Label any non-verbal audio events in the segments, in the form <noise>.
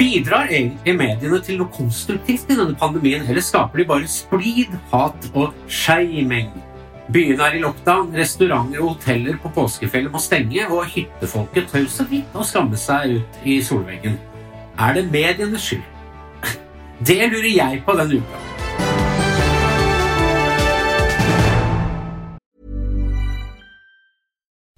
Bidrar egentlig mediene til noe konstruktivt i denne pandemien, eller skaper de bare splid, hat og shaming? Byene er i lockdown, restauranter og hoteller på påskefjellet må stenge, og hyttefolket tør så vidt å skamme seg ut i solveggen. Er det medienes skyld? <laughs> Det lurer jeg på denne uka.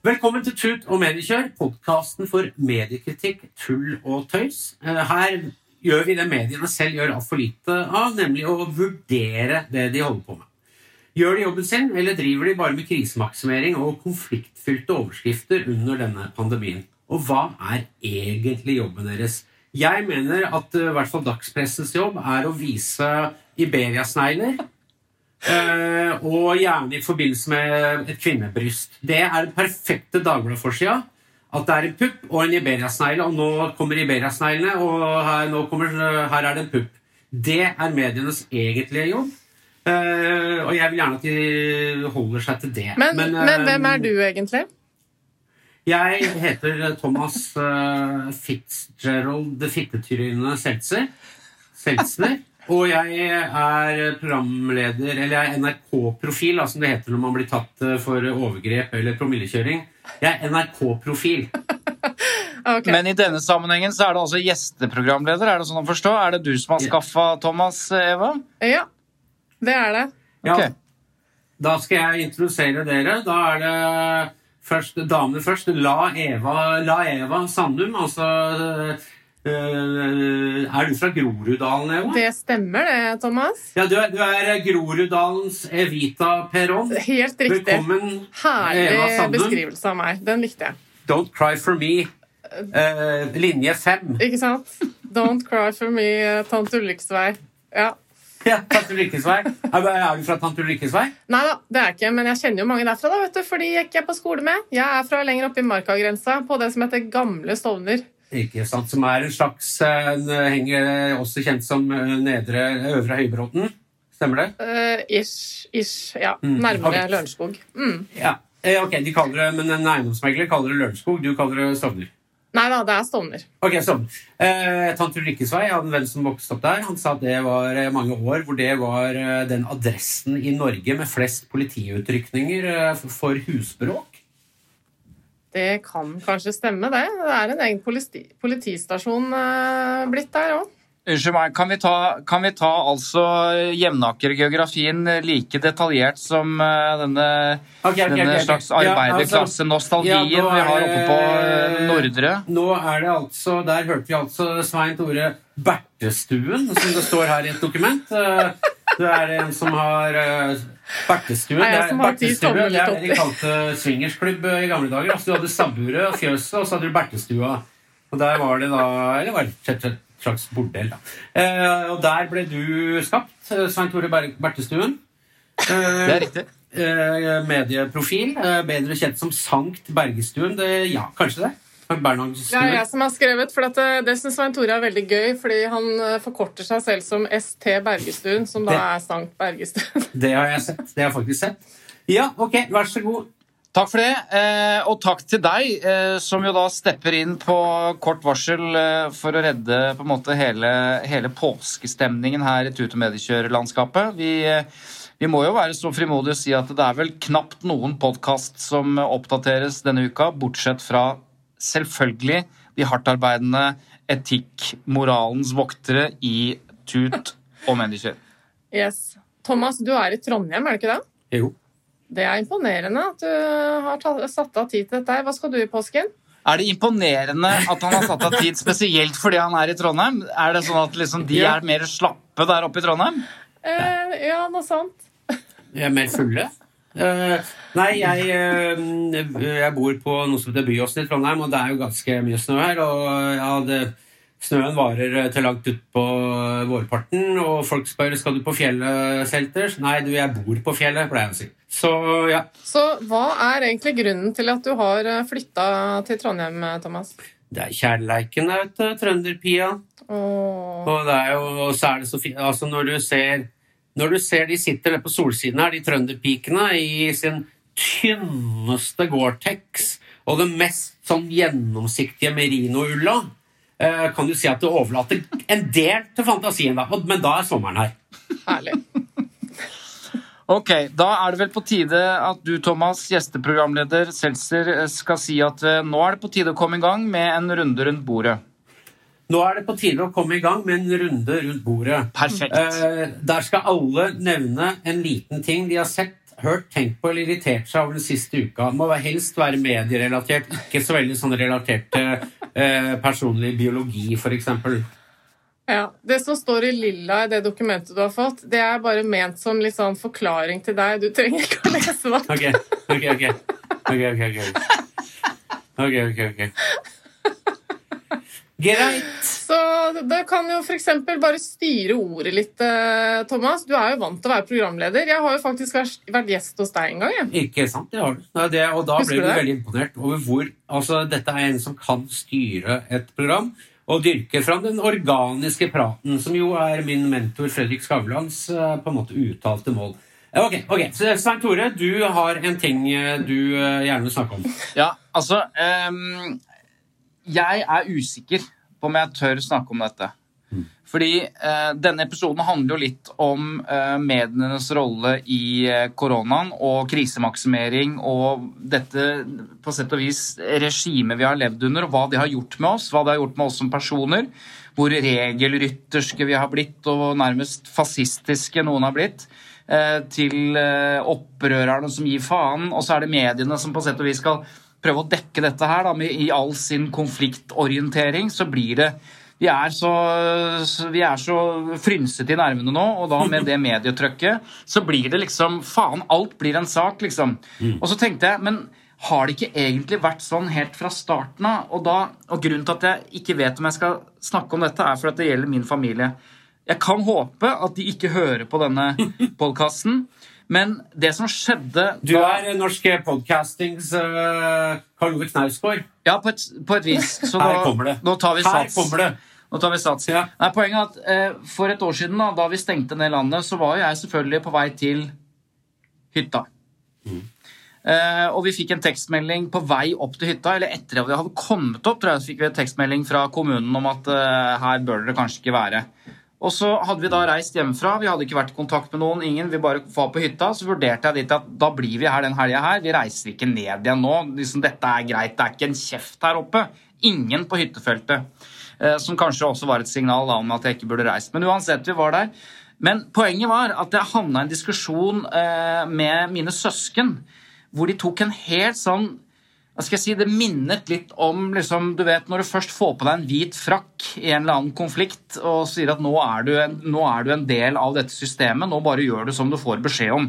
Velkommen til Tut og Mediekjør, podkasten for mediekritikk, tull og tøys. Eh, Her gjør vi det mediene selv gjør altfor lite av, nemlig å vurdere det de holder på med. Gjør de jobben sin, eller driver de bare med krisemaksimering og konfliktfylte overskrifter under denne pandemien? Og hva er egentlig jobben deres? Jeg mener at eh, i hvert fall dagspressens jobb er å vise Iberia-snegler, Eh, og gjerne i forbindelse med et kvinnebryst. Det er den perfekte Dagbladet-forsida. At det er en pupp og en Iberia-snegle, og nå kommer Iberia-sneglene, og her, kommer, her er det en pupp. Det er medienes egentlige jobb. Eh, og jeg vil gjerne at de holder seg til det. Men, men, men hvem er du egentlig? Jeg heter Thomas uh, Fitzgerald Fittetryne Seltzer. Seltzner. Og jeg er programleder, eller jeg er NRK-profil, som det heter når man blir tatt eh, for overgrep eller promillekjøring. Jeg er NRK-profil. <laughs> okay. Men i denne sammenhengen så er det altså gjesteprogramleder, er det sånn å forstå? Er det du som har skaffa Thomas, Eva? Ja, det er det. Ja, Ok. Da skal jeg introdusere dere. Da er det først, damene først. La Eva, La Eva Sandum. Altså øh, Er du fra Groruddalen, Eva? Det stemmer det, Thomas. Ja, du er, du er Groruddalens Evita Perón. Helt riktig. Velkommen, Herlig beskrivelse av meg. Den likte jeg. Don't cry for me. Uh, linje fem. Ikke sant? Don't cry for me, eh, tante Ulriksvei. Ja. Ja, Tante Ulrikkes vei. Er er du fra Tante Ulrikkes vei? Nei da, det er jeg ikke, men jeg kjenner jo mange derfra, da, vet du, for de gikk jeg på skole med. Jeg er fra lenger oppe i markagrensa, på det som heter Gamle Stovner. Ikke sant, Som er en slags eh, en, henger også kjent som eh, Nedre Øvre Høybråten. Stemmer det? Uh, ish, ish, ja. Mm, Nærmere okay. Lørenskog. Mm. Ja. Eh, ok, de kaller det, Men en eiendomsmegler kaller det Lørenskog, du kaller det Stovner. Nei da, det er Stovner. Ok, Stovner. Eh, Tante Ulrikkes vei, en venn som vokste opp der. Han sa at det var eh, mange år hvor det var eh, den adressen i Norge med flest politiutrykninger eh, for husbråk. Det kan kanskje stemme, det. Det er en egen politi politistasjon eh, blitt der òg. Unnskyld meg, kan vi ta, kan vi ta altså Jevnaker-geografien like detaljert som eh, denne, okay, okay, denne okay, ok. slags Ja, altså- arbeiderklasse-nostalgien Ja, vi har oppe på eh, Nordre? Nå er det altså, Der hørte vi altså Svein Tore Bertestuen, som det står her i et dokument. Eh, Det er en som har uh, bertestue. Det er jeg som har ti Bertestue, det er de kalte swingersklubb i gamle dager. Altså, du hadde stabburet og fjøset, og så hadde du Bertestua. Og der var det da Eller var det et slags bordell, da. Uh, og der ble du skapt, eh, Svein Tore Ber- Bertestuen. Uh, Det er riktig. eh, medieprofil, eh, bedre kjent som Sankt Bergestuen. Det, ja, kanskje det? Det er jeg som har skrevet, for at det, det syns Svein Tore er veldig gøy, fordi han eh, forkorter seg selv som ST Bergestuen, som da Det- er Sankt Bergestuen. <laughs> Det har jeg sett. Det har jeg faktisk sett. Ja, ok, vær så god. Takk for det, eh, og takk til deg, eh, som jo da stepper inn på kort varsel eh, for å redde på en måte hele, hele påskestemningen her i Tut- og mediekjørerlandskapet. Vi, eh, vi må jo være så frimodige å si at det er vel knapt noen podkast som oppdateres denne uka, bortsett fra selvfølgelig de hardtarbeidende etikk-moralens voktere i Tut og mennesker. <laughs> Yes. Thomas, du er i Trondheim, er du ikke det? Jo. Det er imponerende at du har satt av tid til dette. Hva skal du i påsken? Er det imponerende at han har satt av tid spesielt fordi han er i Trondheim? Er det sånn at liksom de er mer slappe der oppe i Trondheim? Eh, ja, noe sånt. De er mer fulle. Eh, nei, jeg, uh, jeg bor på noe som heter Byåsen i Trondheim, og det er jo ganske mye snø her. Og ja, det, snøen varer eh, til langt utpå vårparten, og folk spør skal du på fjellet, Selters. Nei, du, jeg bor på fjellet, pleier jeg å si. Så ja. Så hva er egentlig grunnen til at du har flytta til Trondheim, Thomas? Det er kjærleiken, vet du. Trønderpia. Oh. Og, det er jo, så er det så fint Altså, når du ser Når du ser de sitter der på solsiden her, de trønderpikene, i sin tynneste Gore-Tex og den mest sånn gjennomsiktige merinoulla, eh, kan du si at det overlater en del til fantasien, da. Men da er sommeren her. Herlig. <laughs> Ok, Da er det vel på tide at du, Thomas, gjesteprogramleder Seltzer, skal si at eh, nå er det på tide å komme i gang med en runde rundt bordet. Nå er det på tide å komme i gang med en runde rundt bordet. Perfekt. Eh, der skal alle nevne en liten ting de har sett, hørt, tenkt på eller irritert seg over den siste uka. Det må helst være medierelatert, ikke så veldig sånn relatert til eh, personlig biologi, f.eks. Ja, Det som står i lilla i det dokumentet du har fått, det er bare ment som litt sånn forklaring til deg. Du trenger ikke å lese det. Ok, ok, ok. Ok, ok, ok. Ok, ok, ok. Greit. Så det kan jo f.eks. bare styre ordet litt, eh, Thomas. Du er jo vant til å være programleder. Jeg har jo faktisk vært- gjest hos deg en gang. jeg. Ikke sant, det har du. Nei, Det, og da Husker ble du veldig imponert over hvor altså, Dette er en som kan styre et program og dyrke fram den organiske praten, som jo er min mentor Fredrik Skavlans eh, på en måte uttalte mål. Ok, ok, så Svein Tore, du har en ting eh, du gjerne vil snakke om. Ja, altså ehm, Jeg er usikker på om jeg tør snakke om dette. Fordi eh, denne episoden handler jo litt om eh, medienes rolle i eh, koronaen og krisemaksimering og dette på sett og vis regimet vi har levd under, og hva det har gjort med oss, hva det har gjort med oss som personer, hvor regelrytterske vi har blitt, og nærmest fascistiske noen har blitt, eh, til eh, opprørerne som gir faen, og så er det mediene som på sett og vis skal prøve å dekke dette her da, med, i all sin konfliktorientering, så blir det vi er, så, vi er så frynsete i nervene nå, og da med det medietrykket, så blir det liksom Faen, alt blir en sak, liksom. Og så tenkte jeg, men har det ikke egentlig vært sånn helt fra starten av? Og, da, og grunnen til at jeg ikke vet om jeg skal snakke om dette, er fordi det gjelder min familie. Jeg kan håpe at de ikke hører på denne <laughs> podkasten, men det som skjedde Du er norsk podcastings uh, Karl Ove Knausgård. Ja, på et, på et vis. Så Her nå, kommer det. nå tar vi Her sats. kommer det. Nå tar vi sats. Ja. Nei, poenget er at eh, For et år siden, da, da vi stengte ned landet, så var jo jeg selvfølgelig på vei til hytta. Eh, og vi fikk en tekstmelding på vei opp til hytta, eller etter at vi hadde kommet opp, tror jeg, så fikk vi en tekstmelding fra kommunen om at eh, her bør dere kanskje ikke være. Og så hadde vi da reist hjemmefra, vi hadde ikke vært i kontakt med noen, ingen, vi bare var på hytta. Så vurderte jeg dit at da blir vi her den helga her, vi reiser ikke ned igjen nå. Liksom, dette er greit, det er ikke en kjeft her oppe. Ingen på hyttefeltet. Eh, som kanskje også var et signal da, om at jeg ikke burde reist. Men uansett, vi var der. Men poenget var at jeg havna i en diskusjon eh, med mine søsken, hvor de tok en helt sånn hva skal jeg si, Det minnet litt om liksom, du vet, når du først får på deg en hvit frakk i en eller annen konflikt og sier at nå er du en, er du en del av dette systemet, nå bare gjør du som du får beskjed om.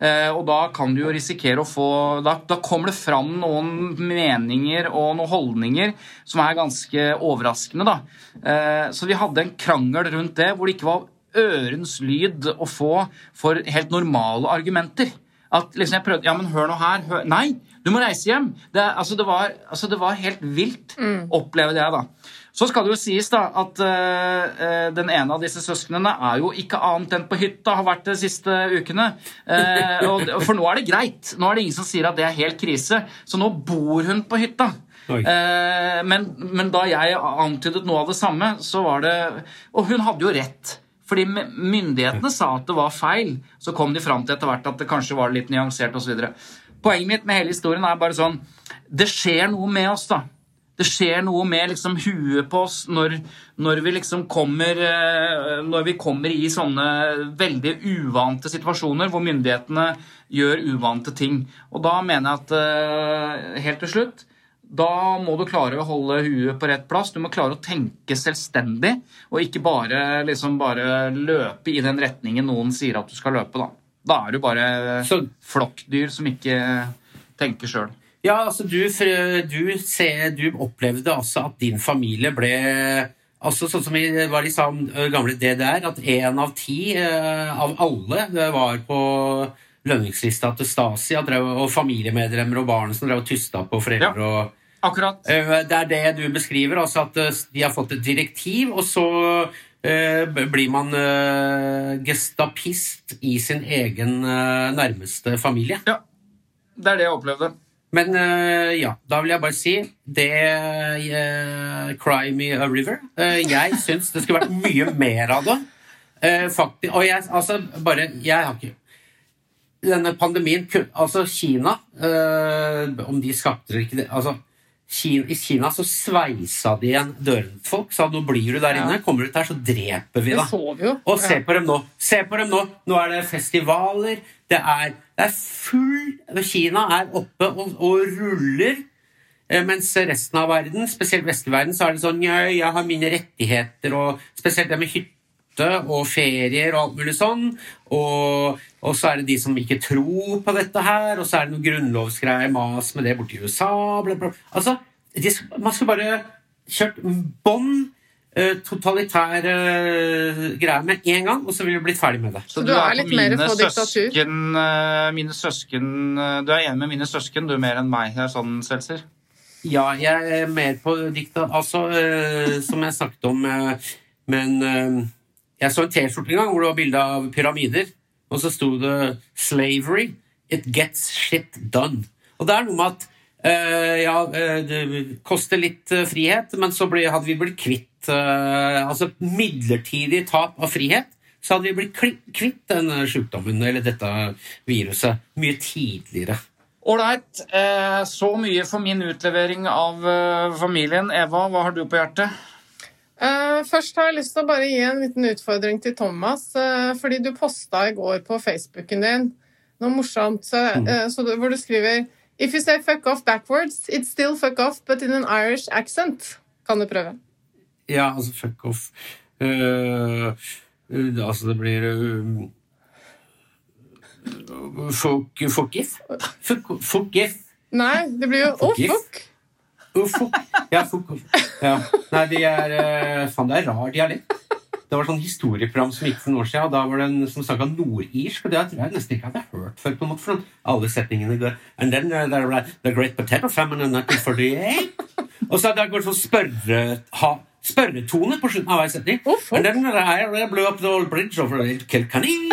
Eh, og da kan du jo risikere å få da, da kommer det fram noen meninger og noen holdninger som er ganske overraskende. da. Eh, så vi hadde en krangel rundt det hvor det ikke var ørens lyd å få for helt normale argumenter. At liksom jeg prøvde Ja, men hør nå her. Hør. Nei, du må reise hjem. Det, altså, det, var, altså, det var helt vilt, opplevde jeg, da. Så skal det jo sies da at eh, eh, den ene av disse søsknene er jo ikke annet enn på hytta, har vært de siste ukene. Uh, og, for nå er det greit. Nå er det ingen som sier at det er helt krise. Så nå bor hun på hytta. Eh, men, men da jeg antydet noe av det samme, så var det Og hun hadde jo rett. Fordi myndighetene sa at det var feil. Så kom de fram til etter hvert at det kanskje var litt nyansert osv. Poenget mitt med hele historien er bare sånn Det skjer noe med oss, da. Det skjer noe med liksom huet på oss når, når vi liksom kommer eh, Når vi kommer i sånne veldig uvante situasjoner hvor myndighetene gjør uvante ting. Og da mener jeg at eh, helt til slutt da må du klare å holde huet på rett plass. Du må klare å tenke selvstendig, og ikke bare, liksom bare løpe i den retningen noen sier at du skal løpe. Da, da er du bare Så- flokkdyr som ikke tenker sjøl. Ja, altså du, du, ser, du opplevde altså at din familie ble altså Sånn som i, hva de sa om gamle DDR, at én av ti eh, av alle var på lønningslista til Stasi, drev- og familiemedlemmer og barn som drev og tysta på foreldre. og Akkurat. Eh, Det er det du beskriver, altså at de har fått et direktiv, og så blir man eh, gestapist i sin egen eh, nærmeste familie. Ja. Det er det jeg opplevde. Men eh, ja, da vil jeg bare si det eh, Cry me a river. Eh, jeg syns det skulle vært mye mer av det. Eh, faktisk, og jeg, altså, bare Jeg har ikke Denne pandemien Altså, Kina eh, Om de skapte eller ikke det altså, I Kina så sveisa de igjen dørene til folk. Sa nå blir du der inne. Kommer du ut her, så dreper vi deg. Og se på dem nå. Se på dem nå. Nå er det festivaler. Det er, det er full Kina er oppe og, og ruller. Eh, Mens resten av verden, spesielt vestlig-verden, så er det sånn jeg har mine rettigheter, og spesielt det med hytte og ferier og alt mulig sånn. Og, og så er det de som ikke tror på dette her, og så er det noe grunnlovsgreier, mas med det borti USA. Bla, bla. Altså, de, man skulle bare kjørt bånd totalitære totalitær eh, greie med en gang, og så ville vi blitt ferdig med det. Så du er litt mer på diktatur? søsken, eh, mine søsken eh, Du er enig med mine søsken, du er mer enn meg. Det er sånn, Seltzer? Ja, jeg er mer på dikta... Altså, eh, som jeg snakket om eh, Men eh, jeg så en T-skjorte en gang hvor det var bilde av pyramider, og så sto det 'Slavery. It gets shit done'. Og det er noe med at eh, ja, eh, det koster litt eh, frihet, men så ble, hadde vi blitt kvitt eh, Altså midlertidig tap av frihet. Så hadde vi blitt kvitt den sykdommen eller dette viruset mye tidligere. Ålreit. Så mye for min utlevering av familien. Eva, hva har du på hjertet? Eh, først har jeg lyst til å bare gi en liten utfordring til Thomas. eh, fordi du posta i går på Facebooken din. Noe morsomt. Så, eh, så du, hvor du skriver If you say fuck off backwards, it's still fuck off, but in an Irish accent. Kan du prøve? Ja, altså fuck off. Uh, Altså, det blir uh, Fuck if? Fuck, if? Nei, det blir jo oh, Fuck Uh, fuck. Ja, foko. Ja. Nei, de er uh, Faen, det er rar dialekt. Det var sånn historieprogram som gikk for noen år siden, og da var det en som snakka nordirsk, og det tror jeg nesten ikke hadde hørt før. på en måte, for alle setningene går And then uh, there were the great potato famine in 1948. Og så hadde jeg gått sånn spørre, ha, spørretone på slutten av hver setning. Oh. And then I blew up the old bridge over Kilkenny. <laughs>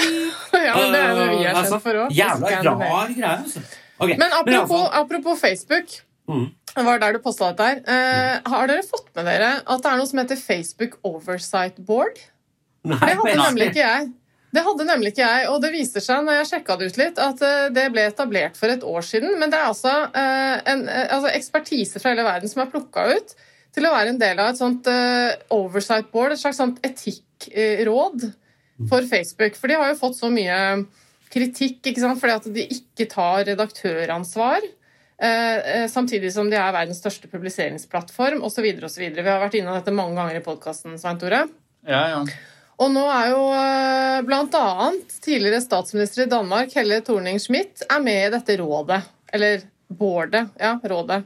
Ja, men det er det vi er Altså, kjent for òg. Jævla rar greie, altså. Ok, Men apropos, iallfall- apropos Facebook. Mm. Det var der du posta dette her. Eh, har dere fått med dere at det er noe som heter Facebook Oversight Board? Nei, Det hadde nemlig ikke jeg. Det hadde nemlig ikke jeg, og det viser seg når jeg sjekka det ut litt, at eh, det ble etablert for et år siden. Men det er altså, eh, en, eh, altså ekspertise fra hele verden som er plukka ut til å være en del av et sånt eh, oversight board, et slags etikkråd for Facebook. For de har jo fått så mye kritikk ikke sant? fordi at de ikke tar redaktøransvar. Eh, eh, samtidig som de er verdens største publiseringsplattform osv. Vi har vært innom dette mange ganger i podkasten, Svein Tore. Ja, ja. Og nå er jo bl.a. blant annet tidligere statsminister i Danmark, Helle Thorning-Schmidt, er med i dette rådet. Eller boardet. Ja, rådet.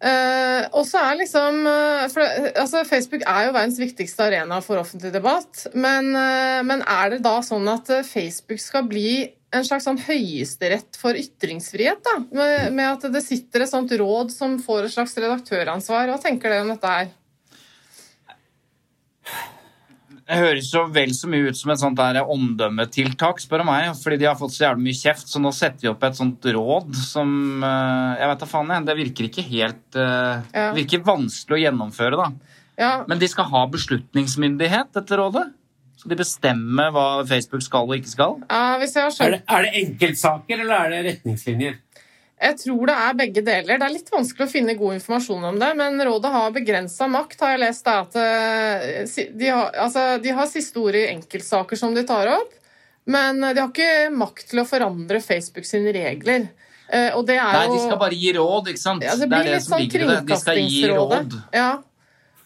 Uh, og så er liksom eh, for, altså Facebook er jo verdens viktigste arena for offentlig debatt. Men, uh, men er det da sånn at eh, Facebook skal bli en slags sånn høyesterett for ytringsfrihet? da? Med, med at det sitter et sånt råd som får et slags redaktøransvar. Hva tenker dere om dette her? Det høres jo vel så mye ut som et sånt der omdømmetiltak, spør du meg. Fordi de har fått så jævlig mye kjeft, så nå setter vi opp et sånt råd som eh, Jeg vet da faen, jeg. Det virker ikke helt Det Ja. Virker vanskelig å gjennomføre, da. Ja, Men de skal ha beslutningsmyndighet, dette rådet? Skal de bestemme hva Facebook skal og ikke skal? ja Hvis jeg har Er det, er det enkeltsaker, eller er det retningslinjer? Jeg tror det er begge deler. Det er litt vanskelig å finne god informasjon om det, men rådet har begrensa makt, har jeg lest. det, at eh, de har, altså, de har siste ord i enkeltsaker som de tar opp, men de har ikke makt til å forandre Facebook sine regler. Eh, Og det er Nei, jo de skal bare gi råd, ikke sant? ja, det det blir er det litt som sånn ligger i det. De skal gi råd. Ja.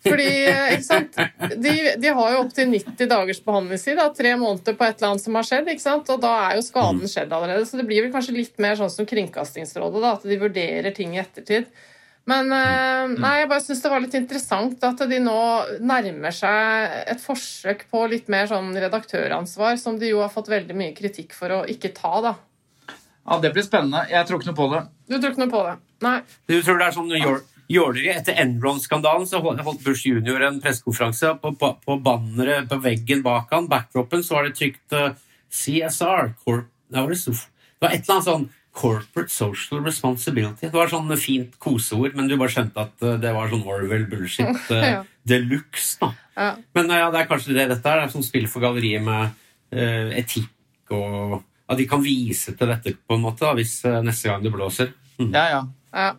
Fordi, eh, ikke sant? De, de har jo opptil 90 dagers behandlingstid. Da. Tre måneder på et eller annet som har skjedd. ikke sant? Og da er jo Mm. skaden skjedd allerede. Så det blir vel kanskje litt mer sånn som Kringkastingsrådet, da, at de vurderer ting i ettertid. Men eh, Mm. nei, jeg bare syns det var litt interessant at de nå nærmer seg et forsøk på litt mer sånn redaktøransvar, som de jo har fått veldig mye kritikk for å ikke ta, da. Ja, Det blir spennende. Jeg tror ikke noe på det. Du tror ikke noe på det? Nei. Du tror det er sånn jål- jåleri? Etter Enron-skandalen så holdt Bush jr. en pressekonferanse. På, på, på banneret på veggen bak han, backdropen, så var det trykt uh, CSR. Corp det, var det, det var et eller annet sånn Corporate Social Responsibility. Det var sånn fint koseord, men du bare skjønte at eh, det var sånn Orwell-bullshit uh, <laughs> Ja. de luxe. da. Ja. Men uh, ja, det er kanskje det dette er. Det er sånn spill for galleriet med uh, etikk og At de kan vise til dette på en måte da, hvis eh, neste gang det blåser. Mm. Ja, ja. Ja.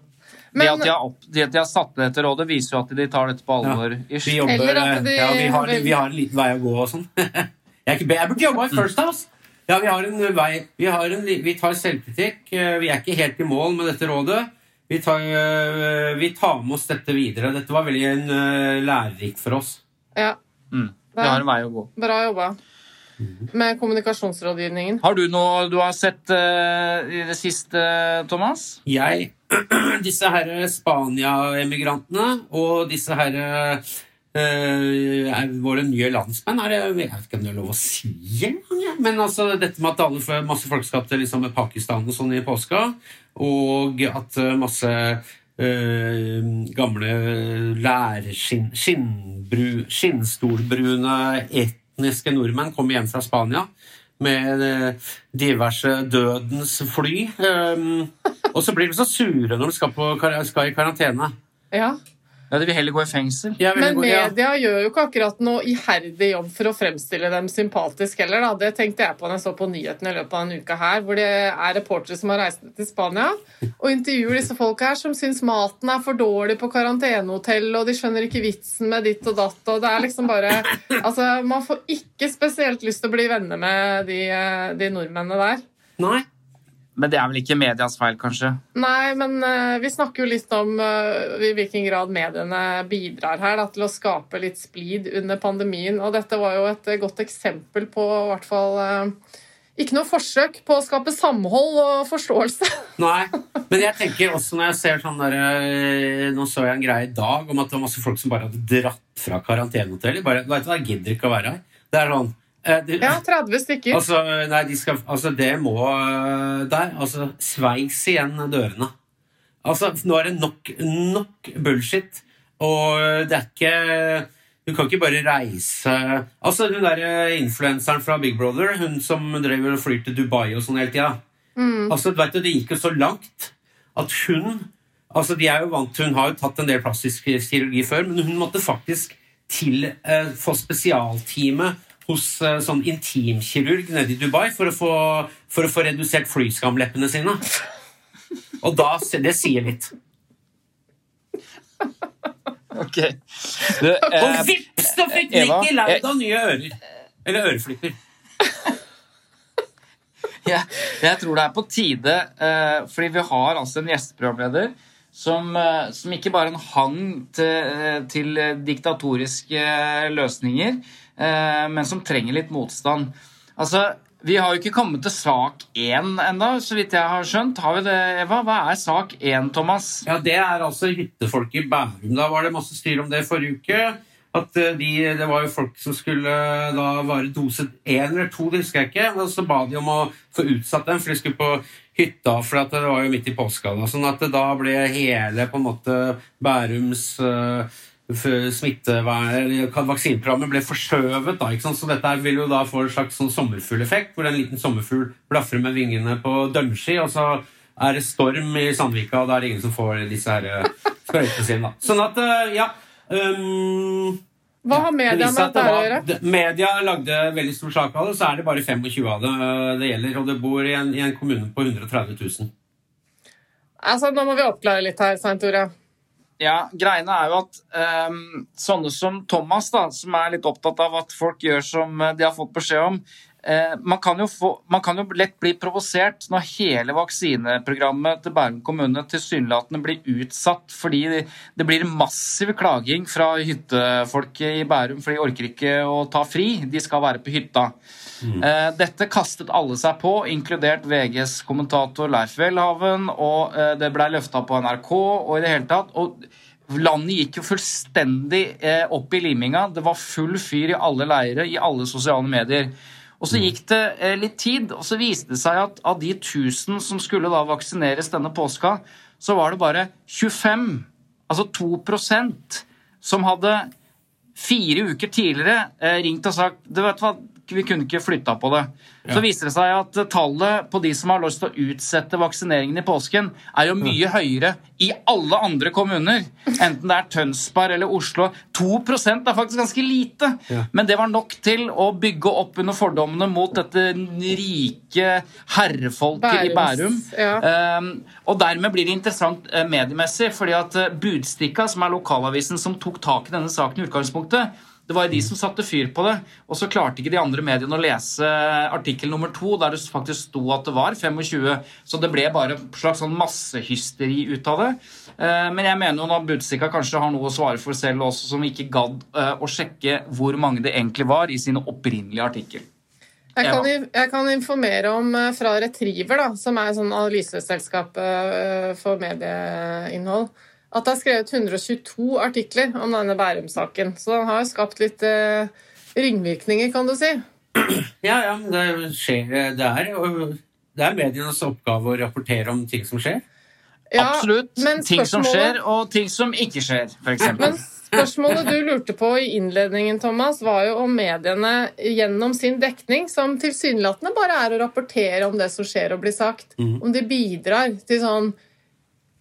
Det at de har, opp, det at de har satt ned dette rådet, viser jo at de tar dette på alvor. Ja, Vi jobber, de- ja, vi har, vi har en liten vei å gå og sånn. <laughs> jeg, jeg burde jobba i First House! Ja, vi har en vei Vi, har en, vi tar selvkritikk. eh, Vi er ikke helt i mål med dette rådet. Vi tar, eh, vi tar med oss dette videre. Dette var veldig en, lærerik for oss. ja, Mm. Vi har en vei å gå. bra jobba. Med kommunikasjonsrådgivningen. Har du noe du har sett uh, i det siste, Thomas? Jeg <clears throat> Disse her Spania-emigrantene og disse her eh, våre nye landsmenn er Jeg vet ikke om det er lov å si men altså dette med at alle, masse folk skal til liksom, Pakistan og sånn i påska, og at eh, masse eh, gamle lærskinnstolbrune etniske nordmenn kommer hjem fra Spania med eh, diverse dødens fly. Um, og så blir de så sure når de skal, på, skal i karantene. Ja. Ja, De vil heller gå i fengsel. Ja, Men gå- ja. media gjør jo ikke akkurat noe iherdig jobb for å fremstille dem sympatisk heller. Da. Det tenkte jeg på når jeg så på nyhetene i løpet av denne uka her, hvor det er reportere som har reist ned til Spania og intervjuer disse folka her som syns maten er for dårlig på karantenehotell, og de skjønner ikke vitsen med ditt og datt, og det er liksom bare Altså, man får ikke spesielt lyst til å bli venner med de, eh, de nordmennene der. Nei. Men det er vel ikke medias feil, kanskje? Nei, men uh, vi snakker jo litt om uh, i hvilken grad mediene bidrar her da, til å skape litt splid under pandemien. Og dette var jo et eh, godt eksempel på i hvert fall uh, ikke noe forsøk på å skape samhold og forståelse. <laughs> Nei. Men jeg tenker også når jeg ser sånn der, Nå så jeg en greie i dag om at det var masse folk som bare hadde dratt fra karantenehotellet. Bare, vet du hva, jeg gidder ikke å være her. Det er sånn det, Ja, 30 stykker. Altså, nei, de skal, altså det må øh, der. Altså, sveis igjen dørene. Altså, nå er det nok, nok bullshit, og det er ikke Du kan ikke bare reise Altså, hun der øh, influenseren fra Big Brother, hun som drev og flyr til Dubai og sånn hele tida Altså, du vet, Det gikk jo så langt at hun Altså, de er jo vant til Hun har jo tatt en del plastisk kirurgi før, men hun måtte faktisk til eh, få spesialtime hos eh, sånn intimkirurg nede i Dubai for å få, for å få redusert flyskamleppene sine. Og da, det sier litt. Ok. Du, Og eh, vips, så fikk Eva, Nikki Lauda nye ører. Eller øreflipper. <laughs> jeg, jeg tror det er på tide, eh, fordi vi har altså en gjesteprogramleder som, eh, som ikke bare er en hang til, eh, til diktatoriske løsninger, men som trenger litt motstand. Altså, Vi har jo ikke kommet til sak én ennå, så vidt jeg har skjønt. Har vi det, Eva? Hva er sak én, Thomas? Ja, Det er altså hyttefolk i Bærum. Da var det masse styr om det forrige uke. At eh, de, Det var jo folk som skulle eh, da være dose én eller to, det husker jeg ikke. Og så ba de om å få utsatt dem, for de skulle på hytta, for det var jo midt i påska. Sånn at da ble hele på en måte Bærums uh, vaksineprogrammet ble forskjøvet. da. Så dette vil jo da få en slags sånn sommerfugleffekt, hvor en liten sommerfugl blafrer med vingene på dønnski, og så er det storm i Sandvika, og da er det ingen som får disse her eh, sprøytene sine. Sånn at, eh, ja um, Hva har media med dette det å gjøre? Media lagde veldig stor sak av det, så er det bare 25 av det eh, det gjelder. Og det bor i en, i en kommune på 130 000. Altså, Nå må vi oppklare litt her, Svein Tore. Ja, greiene er jo at um, sånne som Thomas, da, som er litt opptatt av at folk gjør som eh, de har fått beskjed om, man, kan få, man, kan jo lett bli provosert når hele vaksineprogrammet til Bærum kommune tilsynelatende blir utsatt fordi det, blir massiv klaging fra hyttefolket i Bærum, for de orker ikke å ta fri. De skal være på hytta. Mm. Uh, dette kastet alle seg på, inkludert VGs kommentator Leif Welhaven, og uh, det blei løfta på NRK og i det hele tatt. og Landet gikk jo fullstendig opp i liminga. Det var full fyr i alle leire, i alle sosiale medier. Og Så gikk det litt tid, og så viste det seg at av de 1000 som skulle da vaksineres denne påska, så var det bare 25, altså 2% som hadde fire uker tidligere ringt og sagt du vet hva, vi kunne ikke flytta på det. Så viser det seg at tallet på de som har lyst til å utsette vaksineringen i påsken, er jo mye høyere i alle andre kommuner. Enten det er Tønsberg eller Oslo. 2% er faktisk ganske lite. Men det var nok til å bygge opp under fordommene mot dette rike herrefolket i Bærum. Um, og dermed blir det interessant uh, mediemessig, fordi at uh, Budstikka, som er lokalavisen som tok tak i denne saken i utgangspunktet, det var jo de som satte fyr på det. Og så klarte ikke de andre mediene å lese artikkel nummer to, der det faktisk sto at det var 25. Så det ble bare en slags sånn massehysteri ut av det. Eh, men jeg mener jo at Budstikka kanskje har noe å svare for selv også, som ikke gadd eh, å sjekke hvor mange det egentlig var i sine opprinnelige artikkel. Jeg kan, jeg kan, informere om eh, fra Retriever, da, som er sånn analyseselskap for medieinnhold at det er skrevet 122 artikler om denne Bærum-saken. Så den har skapt litt eh, ringvirkninger, kan du si. Ja, ja, men det skjer Det er, det er medienes oppgave å rapportere om ting som skjer. Ja, Absolutt. Ting som skjer, og ting som ikke skjer, f.eks. Men spørsmålet du lurte på i innledningen, Thomas, var jo om mediene gjennom sin dekning, som tilsynelatende bare er å rapportere om det som skjer og blir sagt, mm. om de bidrar til sånn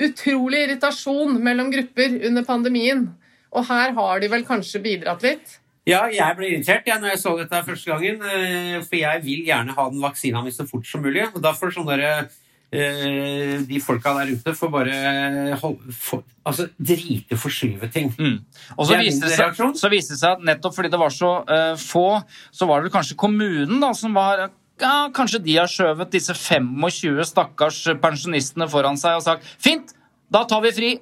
utrolig irritasjon mellom grupper under pandemien. Og her har de vel kanskje bidratt litt? Ja, jeg ble irritert ja, når jeg så dette første gangen. Eh, for jeg vil gjerne ha den vaksina mi så fort som mulig. Og da får sånne der, eh, de folka der ute får bare for, altså, drite forskyve ting. Mm. Og så viste, seg, så viste, det seg at nettopp fordi det var så uh, få, så var det kanskje kommunen da, som var ja, kanskje de har skjøvet disse 25 stakkars pensjonistene foran seg og sagt fint, da tar vi fri.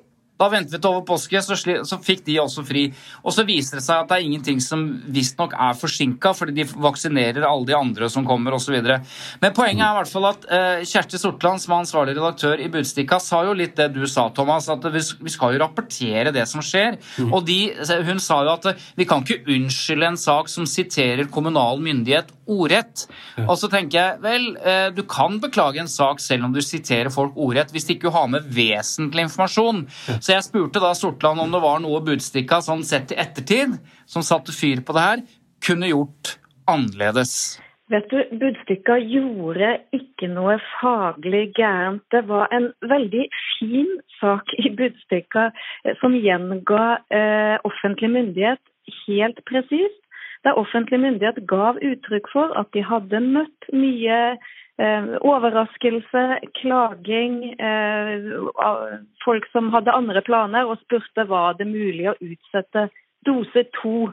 Da ventet vi til over påske, så, så, fikk de også fri. Og så viser det seg at det er ingenting som visstnok er forsinka, fordi de vaksinerer alle de andre som kommer osv. Men poenget er i hvert fall at eh, Kjersti Sortland, som er ansvarlig redaktør i Budstikka, sa jo litt det du sa, Thomas, at vi, vi skal jo rapportere det som skjer. Og de, hun sa jo at vi kan ikke unnskylde en sak som siterer kommunal myndighet ordrett. Og så tenker jeg vel, uh, du kan beklage en sak selv om du siterer folk ordrett, hvis de ikke har med vesentlig informasjon. Så jeg spurte da Sortland om det var noe Budstikka sånn sett i ettertid, som satte fyr på det her, kunne gjort annerledes. Vet du, Budstikka gjorde ikke noe faglig gærent. Det var en veldig fin sak i Budstikka eh, som gjenga eh, offentlig myndighet helt presist. Der offentlig myndighet gav uttrykk for at de hadde møtt mye Eh, overraskelse, klaging, eh, folk som hadde andre planer og spurte var det mulig å utsette dose to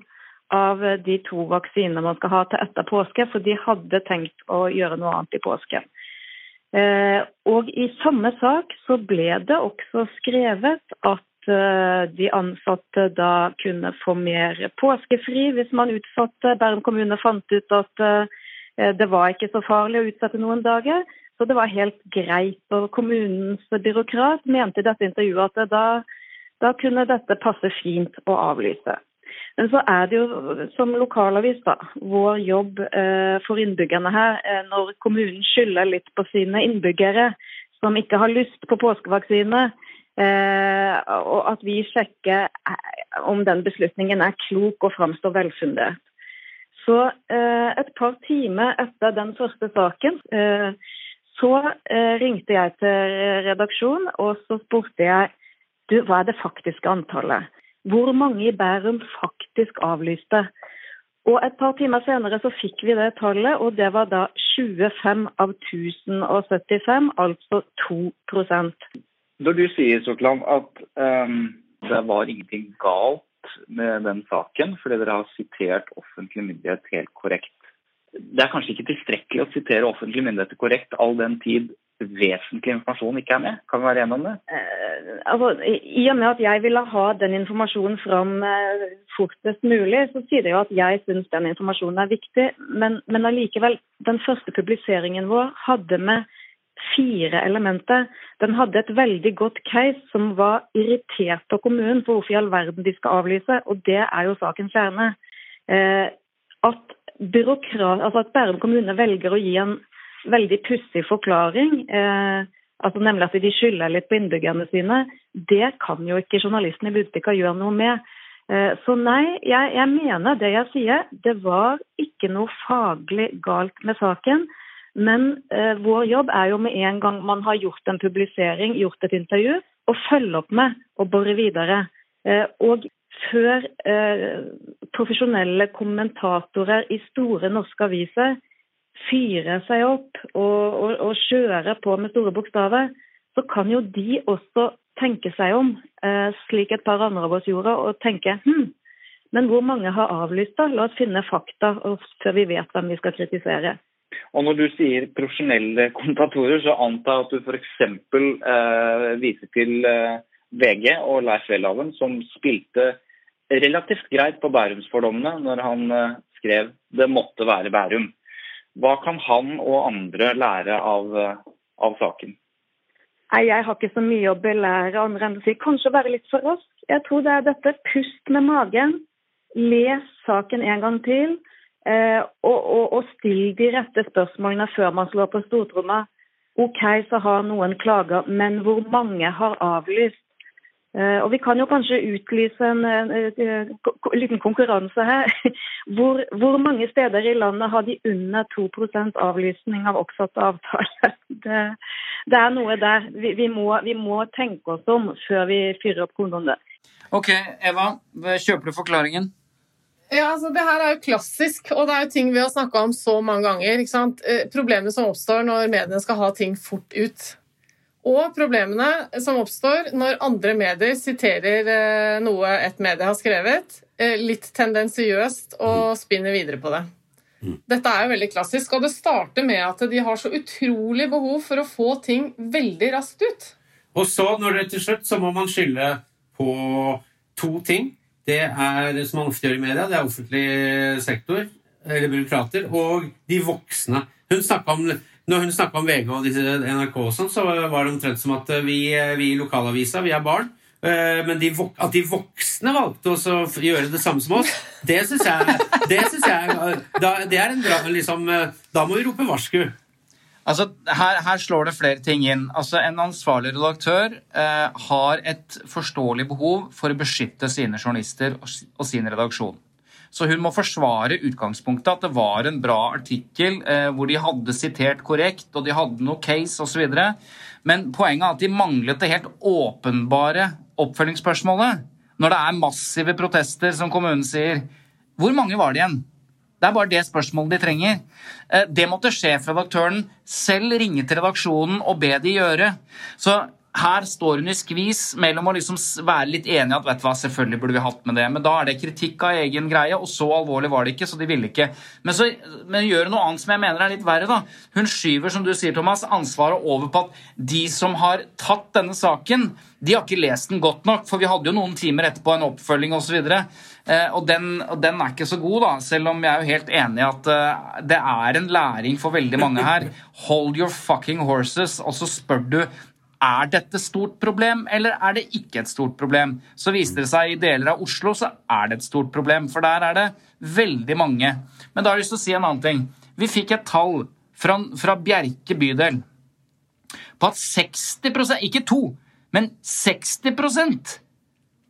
av de to vaksinene man skal ha til etter påske, for de hadde tenkt å gjøre noe annet i påske. Eh, og i samme sak så ble det også skrevet at de ansatte da kunne få mer påskefri hvis man utsatte. Bærum kommune fant ut at Eh, det var ikke så farlig å utsette noen dager, så det var helt greit. Og kommunens byråkrat mente i dette intervjuet at da, da kunne dette passe fint å avlyse. Men så er det jo som lokalavis da, vår jobb eh, for innbyggerne her, eh, når kommunen skylder litt på sine innbyggere som ikke har lyst på påskevaksine, eh, og at vi sjekker eh, om den beslutningen er klok og framstår velfundert. Så eh, et par timer etter den første saken eh, så eh, ringte jeg til redaksjonen og så spurte jeg du, hva er det faktiske antallet. Hvor mange i Bærum faktisk avlyste. Og et par timer senere så fikk vi det tallet, og det var da 25 av 1075, altså 2 Når du sier Sortland, at um, det var ingenting galt med den saken fordi dere har sitert offentlig myndighet helt korrekt. Det er kanskje ikke tilstrekkelig å sitere offentlige myndigheter korrekt all den tid vesentlig informasjon ikke er med? Kan vi være enige om det? Eh, altså, I og med at jeg ville ha den informasjonen fram eh, fortest mulig, så sier det jo at jeg syns den informasjonen er viktig. Men, men allikevel, den første publiseringen vår hadde med fire elementer. Den hadde et veldig godt case som var irritert på kommunen for hvorfor i all verden de skal avlyse, og det er jo sakens kjerne. Eh, at, byråkrat, altså at Bærum kommune velger å gi en veldig pussig forklaring, eh, altså nemlig at de skylder litt på innbyggerne sine, det kan jo ikke journalisten i Budstikka gjøre noe med. Eh, så nei, jeg, jeg mener det jeg sier. Det var ikke noe faglig galt med saken. Men eh, vår jobb er jo med en gang man har gjort en publisering, gjort et intervju, å følge opp med og bore videre. Eh, og før eh, profesjonelle kommentatorer i store norske aviser fyrer seg opp og, og, og kjører på med store bokstaver, så kan jo de også tenke seg om, eh, slik et par andre av oss gjorde, og tenke hm, men hvor mange har avlyst, da? La oss finne fakta før vi vet hvem vi skal kritisere. Og når du sier profesjonelle kommentatorer, så antar jeg at du f.eks. Eh, viser til eh, VG og Leif Welhaven, som spilte relativt greit på Bærumsfordommene når han eh, skrev 'Det måtte være Bærum'. Hva kan han og andre lære av, eh, av saken? Nei, Jeg har ikke så mye å belære andre enn å si kanskje være litt for rask. Jeg tror det er dette pust med magen. Les saken en gang til. Eh, og, og, og still de rette spørsmålene før man slår på stortromma. OK, så har noen klager, men hvor mange har avlyst? Eh, og Vi kan jo kanskje utlyse en, en, en, en liten konkurranse her. <laughs> Hvor, hvor, mange steder i landet har de under 2% avlysning av oppsatte avtaler? <laughs> Det, det, er noe der. Vi, vi, må, vi, må, tenke oss om før vi fyrer opp kondomet. Ok, Eva. Kjøper du forklaringen? Ja, altså Det her er jo klassisk, og det er jo ting vi har snakka om så mange ganger. ikke sant? Eh, problemene som oppstår når mediene skal ha ting fort ut. Og problemene som oppstår når andre medier siterer eh, noe et medie har skrevet, eh, litt tendensiøst og spinner videre på det. Dette er jo veldig klassisk, og det starter med at de har så utrolig behov for å få ting veldig raskt ut. Og så, når det til slutt, så må man skylde på to ting det er, som man ofte gjør i media, det er offentlig sektor, eller byråkrater, og de voksne. Hun om, når hun snakka om VG og disse NRK, og sånn, så var det omtrent som at vi, vi i lokalavisa vi er barn. Eh, men de, at de voksne valgte å gjøre det samme som oss, det syns jeg, det synes jeg da, det er en bra liksom, eh, Da må vi rope varsku. Altså, her, her, slår det flere ting inn. Altså, En ansvarlig redaktør eh, har et forståelig behov for å beskytte sine journalister og, og, sin redaksjon. Så hun må forsvare utgangspunktet, at det var en bra artikkel eh, hvor de hadde sitert korrekt, og de hadde noe case osv. Men poenget er at de manglet det helt åpenbare oppfølgingsspørsmålet. Når det er massive protester, som kommunen sier, hvor mange var det igjen? Det er bare det spørsmålet de trenger. Eh, det måtte sjefredaktøren selv ringe til redaksjonen og be de gjøre. Så her står hun i skvis mellom å liksom være litt enig at vet du hva, selvfølgelig burde vi hatt med det, men da er det kritikk av egen greie, og så alvorlig var det ikke, så de ville ikke. Men så men gjør noe annet som jeg mener er litt verre. da. Hun skyver som du sier, Thomas, ansvaret over på at de som har tatt denne saken, de har ikke lest den godt nok, for vi hadde jo noen timer etterpå en oppfølging osv. Og, eh, den, og den er ikke så god, da, selv om jeg er jo helt enig i at uh, det er en læring for veldig mange her. Hold your fucking horses, og så spør du er dette stort problem, eller er det ikke et stort problem? Så viste det seg i deler av Oslo så er det et stort problem, for der er det veldig mange. Men da har jeg lyst til å si en annen ting. Vi fikk et tall fra, fra Bjerke bydel på at 60% ikke to, men 60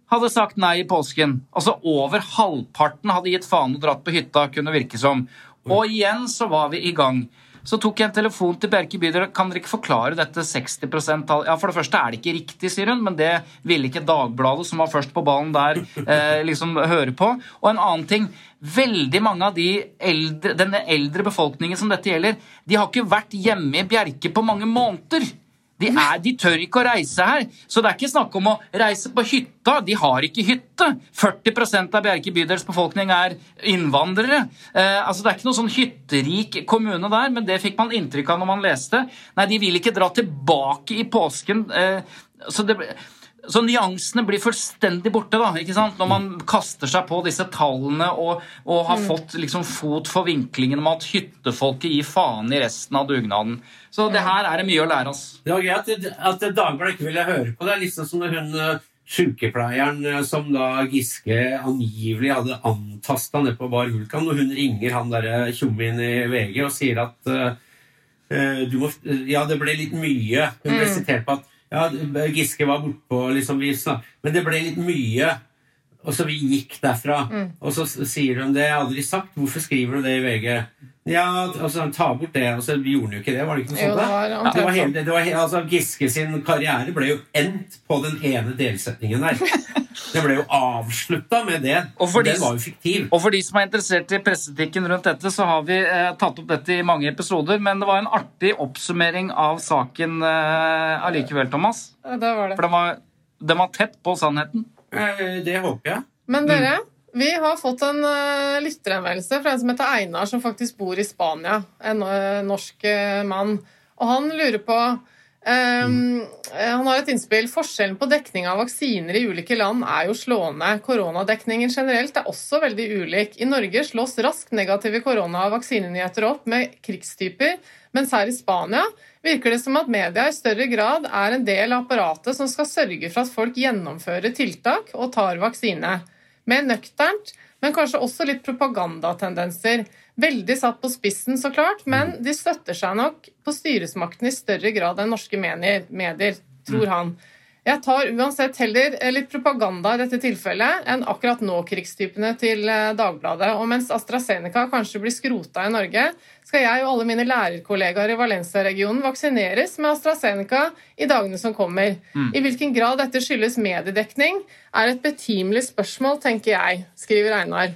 hadde sagt nei i påsken. Altså over halvparten hadde gitt faen og dratt på hytta, kunne virke som. Og igjen så var vi i gang. Så tok jeg en telefon til Bjerke bydel. Kan dere ikke forklare dette 60% Ja, For det første er det ikke riktig, sier hun, men det ville ikke Dagbladet, som var først på ballen der, <laughs> eh, liksom høre på. Og en annen ting. Veldig mange av de eldre, denne eldre befolkningen som dette gjelder, de har ikke vært hjemme i Bjerke på mange måneder. De, er, de tør ikke å reise her. Så det er ikke snakk om å reise på hytta. De har ikke hytte. 40% av Bjerke bydels befolkning er innvandrere. Eh, altså Det er ikke noe sånn hytterik kommune der, men det fikk man inntrykk av når man leste. Nei, de vil ikke dra tilbake i påsken. Eh, så det så nyansene blir fullstendig borte da, ikke sant? når man kaster seg på disse tallene og, og har mm. fått liksom fot for vinklingen om at hyttefolket gir faen i resten av dugnaden. Så det her er det mye å lære oss. Det var greit at, at Dagbladet ikke ville høre på det. er liksom som hun sjukepleieren sykepleieren eh, som da Giske angivelig hadde antasta ned på Bar Vulkan, og hun ringer han derre tjommien i VG og sier at uh, du må, Ja, det ble litt mye. Hun ble mm. sitert på at ja, Giske var bortpå liksom, Men det ble litt mye. Og så vi gikk derfra. Mm. Og så sier hun det. Jeg har aldri sagt. Hvorfor skriver du det i VG? Ja, altså, ta bort det. Og så gjorde hun jo ikke det. Var det ikke noe sånt? Jo, det var, det var hele, det var, altså, Giske sin karriere ble jo endt på den ene delsetningen der. <laughs> Det ble jo avslutta med det. Og for, de, den var jo fiktiv. og for de som er interessert i presseetikken rundt dette, så har vi eh, tatt opp dette i mange episoder. Men det var en artig oppsummering av saken eh, allikevel, Thomas. Ja, det var det. For den var, den var tett på sannheten. Eh, det håper jeg. Men dere, mm. vi har fått en uh, lytterhenvendelse fra en som heter Einar, som faktisk bor i Spania. En uh, norsk mann. Og han lurer på Um, han har et innspill. Forskjellen på dekning av vaksiner i ulike land er jo slående. Koronadekningen generelt er også veldig ulik. I Norge slås raskt negative korona- og vaksinenyheter opp med krigstyper, mens her i Spania virker det som at media i større grad er en del av apparatet som skal sørge for at folk gjennomfører tiltak og tar vaksine. Mer nøkternt, men kanskje også litt propagandatendenser. Veldig satt på spissen, så klart, men mm. de støtter seg nok på styresmakten i større grad enn norske medier, medier tror mm. han. Jeg tar uansett heller litt propaganda i dette tilfellet enn akkurat nå-krigstypene til eh, Dagbladet. Og mens AstraZeneca kanskje blir skrota i Norge, skal jeg og alle mine lærerkollegaer i Valencia-regionen vaksineres med AstraZeneca i dagene som kommer. Mm. I hvilken grad dette skyldes mediedekning, er et betimelig spørsmål, tenker jeg, skriver Einar.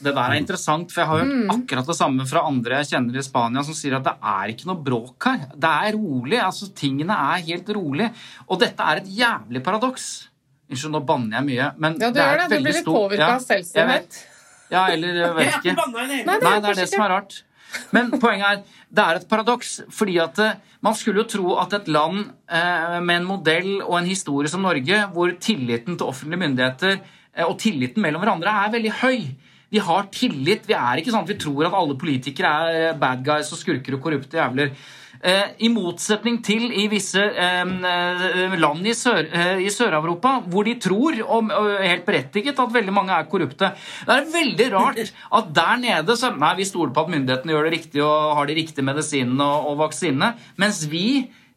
Det der er interessant, for jeg har hørt mm. akkurat det samme fra andre jeg kjenner i Spania, som sier at det er ikke noe bråk her. Det er rolig. altså Tingene er helt rolig. Og dette er et jævlig paradoks. Unnskyld, nå banner jeg mye, men ja, det er det. Du blir litt påvirka av selvstendighet. Ja, eller jeg vet ikke. Nei, det er det som er rart. Men poenget er det er et paradoks. fordi at eh, Man skulle jo tro at et land eh, med en modell og en historie som Norge, hvor tilliten til offentlige myndigheter eh, og tilliten mellom hverandre er veldig høy Vi har tillit. Vi er ikke sånn at vi tror at alle politikere er bad guys og skurker og korrupte jævler. Eh, I motsetning til i visse eh, eh, land i Sør-Europa, hvor de tror, og helt berettiget, at veldig mange er korrupte. Det er veldig rart at der nede så Nei, vi stoler på at myndighetene gjør det riktig og har de riktige medisinene og, og vaksinene. Mens vi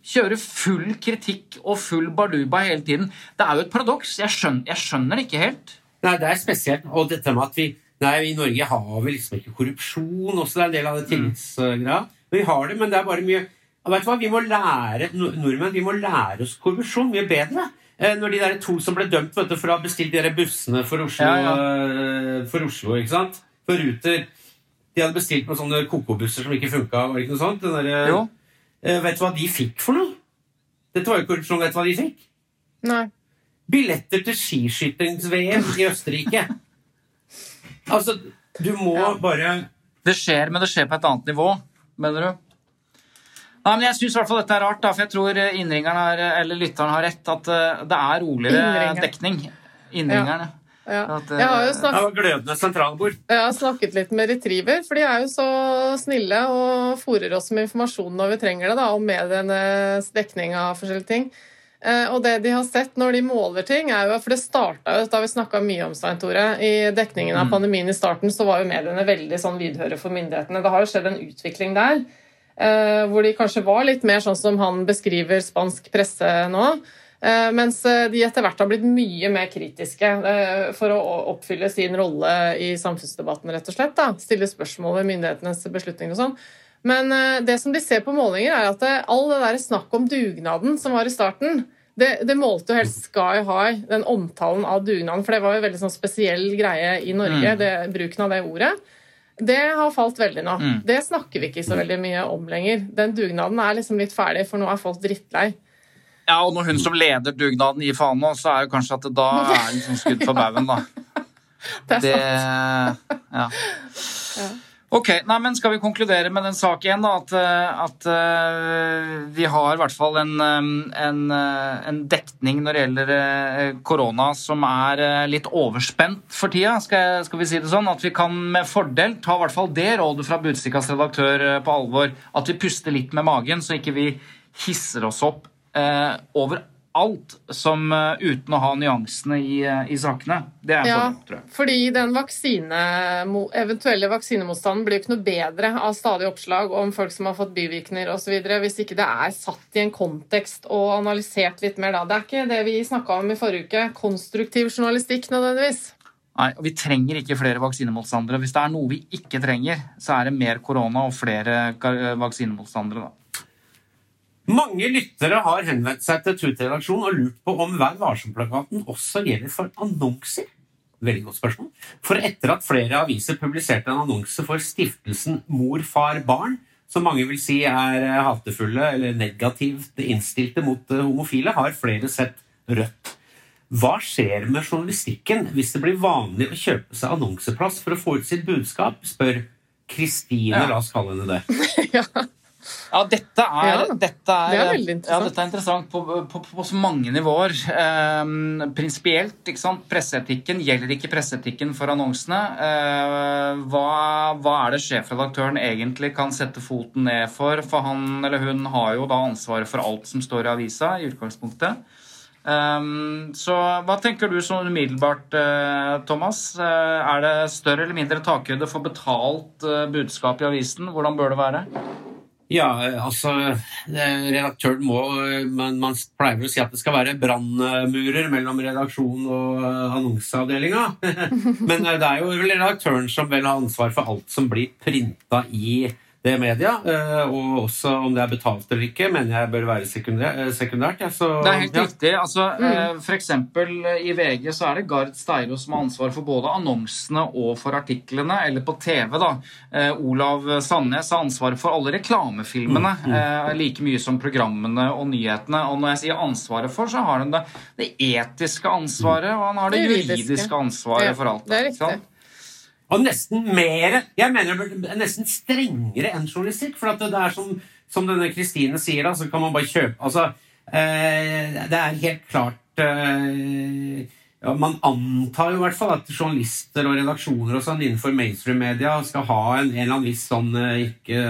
kjører full kritikk og full baluba hele tiden. Det er jo et paradoks. Jeg skjønner, jeg skjønner det ikke helt. Nei, det er spesielt. Og dette med at vi Nei, i Norge har vi liksom ikke korrupsjon også. Det er en del av det tillitsgreia. Vi har det, men det er bare mye vet du hva? Vi må lære nordmenn vi må lære oss korrupsjon mye bedre. Eh, når de der to som ble dømt du, for å ha bestilt de der bussene for Oslo, ja, ja. Eh, for Oslo ikke sant? For Ruter De hadde bestilt noen sånne kokobusser som ikke funka. Var det ikke noe sånt? Der, eh, vet du hva de fikk for noe? Dette var jo korrupsjon. Vet du hva de fikk? Nei. Billetter til skiskytings-VM i Østerrike. Altså, du må ja. bare Det skjer, men det skjer på et annet nivå, mener du? Nei, men Jeg syns dette er rart, da, for jeg tror innringeren har, eller lytteren har rett. At eh, det er roligere Innringer. dekning. Innringerne. Ja. At, eh, Jeg har jo Det snakket, var glødende sentralbord. jeg har snakket litt med Retriever, for de er jo så snille og fòrer oss med informasjon når vi trenger det, da, om medienes dekning av forskjellige ting. Eh, Og det de har sett når de måler ting, er jo For det starta jo, da vi snakka mye om Stein Tore, i dekningen av pandemien i starten, så var jo mediene veldig sånn lydhøre for myndighetene. Det har jo skjedd en utvikling der. eh, Hvor de kanskje var litt mer sånn som han beskriver spansk presse nå. Eh, Mens de etter hvert har blitt mye mer kritiske for å oppfylle sin rolle i samfunnsdebatten, rett og slett. da. Stille spørsmål ved myndighetenes beslutninger og sånn. Men eh, det som de ser på målinger, er at det, all det der snakk om dugnaden som var i starten, det, det målte jo helt sky high, den omtalen av dugnaden. For det var jo veldig sånn spesiell greie i Norge, det, bruken av det ordet. Det har falt veldig nå. Det snakker vi ikke så veldig mye om lenger. Den dugnaden er liksom litt ferdig, for nå er folk drittlei. Ja, og når hun som leder dugnaden gir faen nå, så er jo kanskje at det da er liksom skudd for baugen, da. <laughs> Det er Det ja. ja. Ok, nei, men Skal vi konkludere med den saken, da? At, eh, at eh, vi har i hvert fall en, en, eh, en dekning når det gjelder korona som er litt overspent for tida, skal, skal vi si det sånn? At vi kan med fordel ta i hvert fall det rådet fra Budstikkas redaktør på alvor. At vi puster litt med magen, så ikke vi hisser oss opp eh, over alt som eh, uten å ha nyansene i, eh, i sakene. Det er en Ja, fordel, tror jeg. fordi den vaksine, eventuelle vaksinemotstanden blir jo ikke noe bedre av stadige oppslag om folk som har fått bivirkninger osv. hvis ikke det er satt i en kontekst og analysert litt mer da. Det er ikke det vi snakka om i forrige uke. Konstruktiv journalistikk nødvendigvis. Nei, og Vi trenger ikke flere vaksinemotstandere. Hvis det er noe vi ikke trenger, så er det mer korona og flere vaksinemotstandere. da. Mange lyttere har henvendt seg til Tut-redaksjonen og lurt på om Vær varsom-plakaten også gjelder for annonser. Veldig godt spørsmål. For etter at flere aviser publiserte en annonse for stiftelsen Mor, far, barn, som mange vil si er eh, hatefulle eller negativt innstilte mot eh, homofile, har flere sett rødt. Hva skjer med journalistikken hvis det blir vanlig å kjøpe seg annonseplass for å få ut sitt budskap, spør Kristine, Ja. la oss kalle henne det. <laughs> ja. Ja, dette er, Ja, dette er, det er veldig interessant. Ja, dette er interessant på, på, på så mange nivåer. Um, Prinsipielt, ikke sant. Presseetikken gjelder ikke presseetikken for annonsene. Eh, hva, hva er det sjefredaktøren egentlig kan sette foten ned for? For han eller hun har jo da ansvaret for alt som står i avisa i utgangspunktet. Um, så hva tenker du sånn umiddelbart, eh, Thomas? Eh, er det større eller mindre takhøyde for betalt eh, budskap i avisen? Hvordan bør det være? Ja, altså eh, Redaktøren må Men man pleier vel å si at det skal være brannmurer mellom redaksjon og eh, annonseavdelinga. <laughs> Men eh, det er jo vel redaktøren som vel har ansvar for alt som blir printa i det media. eh, Og også om det er betalt eller ikke, mener jeg bør være sekundært. eh, ja. Så, Det er helt ja. riktig. Altså, eh, eksempel eh, I VG så er det Gard Steiro som har ansvar for både annonsene og for artiklene. Eller på TV, da. Eh, Olav Sandnes har ansvaret for alle reklamefilmene. eh, Like mye som programmene og nyhetene. Og når jeg sier ansvaret for, så har han det, det etiske ansvaret, og han har det Det juridiske. juridiske ansvaret Ja, for alt. det er riktig. Og nesten mer Jeg mener det er nesten strengere enn journalistikk. For det er som, som denne Kristine sier, da, så kan man bare kjøpe Altså, eh, det er helt klart eh, ja, Man antar jo i hvert fall at journalister og redaksjoner og sånn innenfor mainstream-media skal ha en, en eller annen viss sånn eh, ikke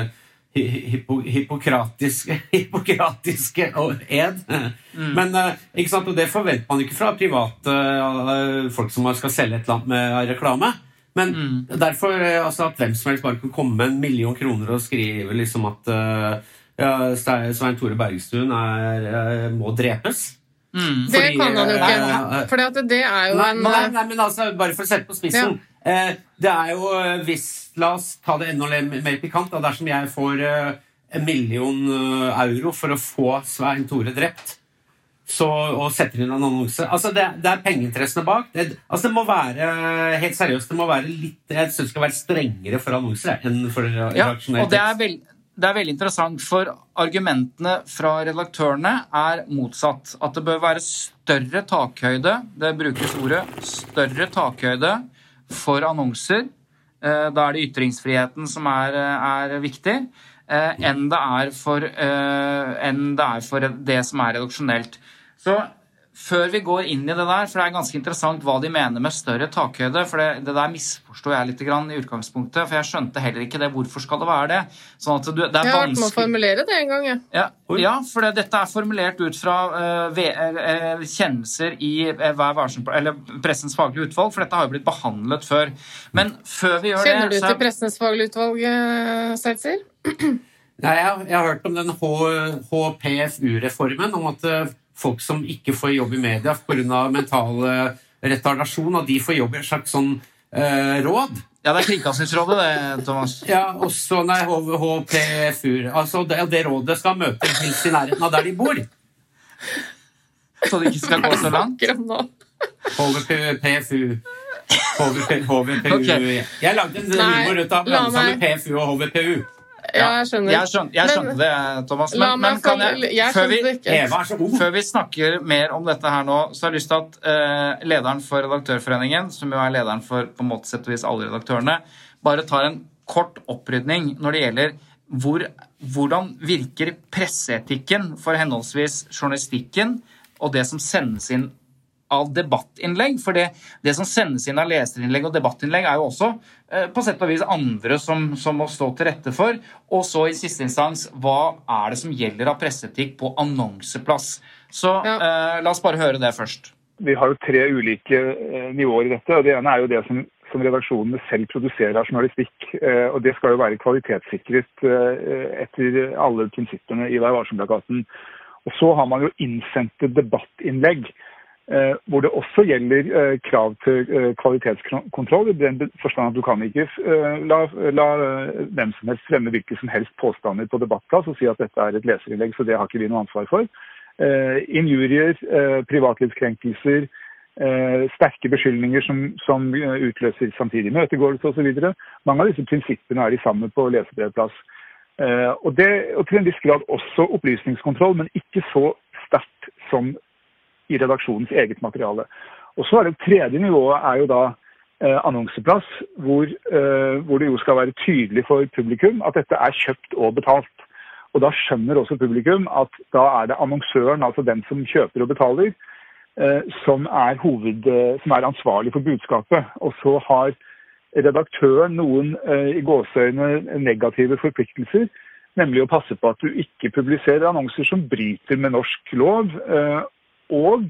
Hippo, hippokratiske, <laughs> hippokratiske ed. Mm. Men eh, ikke sant, og det forventer man ikke fra private eh, folk som skal selge et eller annet med reklame. Men derfor eh, altså, at hvem som helst bare kan komme med en million kroner og skrive liksom at uh, ja, Svein Tore Bergstuen er, eh, må drepes. Mm. Det kan han jo ikke. For det er jo Nei, en nei, nei, men altså, bare for å sette på spissen. Eh, det er jo hvis La oss ta det enda mer pikant. Da, dersom jeg får eh, en million euro for å få Svein Tore drept, så, og setter inn en annonse altså det, det er pengeinteressene bak. Det, altså det må være helt seriøst, det må være litt Jeg syns det skal være strengere for annonser enn for Ja, og det er, veld, det er veldig interessant, for argumentene fra redaktørene er motsatt. At det bør være større takhøyde, det brukes ordet, større takhøyde for annonser eh, da er det ytringsfriheten som er, er viktig, eh, enn det er for, eh, enn det er for det som er redaksjonelt. Så før vi går inn i det der, for det er ganske interessant hva de mener med større takhøyde. For det, det der misforsto jeg litt grann i utgangspunktet, for jeg skjønte heller ikke det. Hvorfor skal det være det? Sånn at du, det er Jeg har vært med å formulere det en gang, jeg. ja, ja, for det, dette er formulert ut fra uh, ve- eh, kjennelser i uh, Pressens faglige utvalg, for dette har jo blitt behandlet før. Men før vi gjør Kjenner du Kjenner du til Pressens faglige utvalg, Seltzer? Nei, jeg, har- jeg har hørt om den HPFU-reformen, om at folk som ikke får jobb i media pga. mental eh, retardasjon, at de får jobb i et slags sånn eh, råd. Ja, det er Kringkastingsrådet, det, Thomas. Ja, også, Nei, HPFUR. HPFU Altså, det, det rådet skal møte helst i nærheten av der de bor. Så det ikke skal gå så langt. HVPFU. HVPU. Jeg lagde en humor ut av sammen meg- PFU og HVPU. Ja, jeg skjønner. Jeg skjønte, jeg Men- det, Thomas. Men, men kan jeg, Jeg før vi. Eva. Før vi snakker mer om dette her nå, så har jeg lyst til at uh, lederen for Redaktørforeningen, som jo er lederen for på en måte sett og vis alle redaktørene, bare tar en kort opprydning når det gjelder hvor, hvordan virker presseetikken for henholdsvis journalistikken og det som sendes inn av debattinnlegg. For det, det som sendes inn av leserinnlegg og debattinnlegg, er jo også eh, på sett og vis andre som, som må stå til rette for. Og så i siste instans, hva er det som gjelder av presseetikk på annonseplass? Så Ja. eh, la oss bare høre det først. Vi har jo tre ulike eh, nivåer i dette. og Det ene er jo det som, som redaksjonene selv produserer av journalistikk. eh, og Det skal jo være kvalitetssikret eh, etter alle prinsippene i Vær varsom-plakaten. Og Så har man jo innsendte debattinnlegg. Eh, hvor det også gjelder eh, krav til eh, kvalitetskontroll. I den forstand at du kan ikke la, la hvem som helst fremme hvilke som helst påstander på debattplass og si at dette er et leserinnlegg, så det har ikke vi noe ansvar for. Injurier, privatlivskrenkelser, sterke beskyldninger som, som utløser samtidig møtegåelse osv. Mange av disse prinsippene er de samme på leserbrevplass. Og, og til en viss grad også opplysningskontroll, men ikke så sterkt som i redaksjonens eget materiale. Og så er det tredje nivået er jo da eh, annonseplass, hvor, eh, hvor det jo skal være tydelig for publikum at dette er kjøpt og betalt. Og da skjønner også publikum at da er det annonsøren, altså den som kjøper og betaler, eh, som, er hoved, eh, som er ansvarlig for budskapet. Og så har redaktøren noen eh, i gåseøyne negative forpliktelser, nemlig å passe på at du ikke publiserer annonser som bryter med norsk lov, eh, og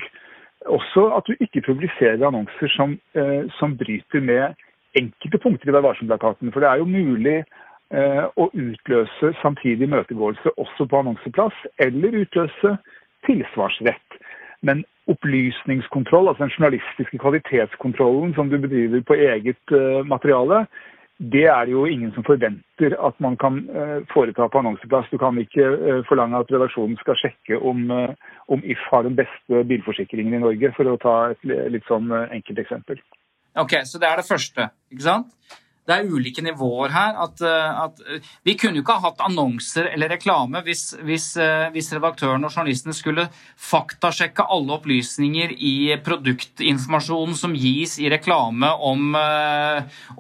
også at du ikke publiserer annonser som, eh, som bryter med enkelte punkter i Vær varsom-plakaten. For det er jo mulig eh, å utløse samtidig møtegåelse også på annonseplass, eller utløse tilsvarsrett. Men opplysningskontroll, altså den journalistiske kvalitetskontrollen som du bedriver på eget eh, materiale, det er det jo ingen som forventer at man kan eh, foreta på annonseplass. Du kan ikke eh, forlange at redaksjonen skal sjekke om, eh, om If har den beste bilforsikringen i Norge, for å ta et litt sånn enkelt eksempel. Ok, Så det er det første. ikke sant? Det er ulike nivåer her. At, eh, at eh, Vi kunne jo ikke ha hatt annonser eller reklame hvis, hvis, eh, hvis redaktøren og journalisten skulle faktasjekke alle opplysninger i produktinformasjonen som gis i reklame om,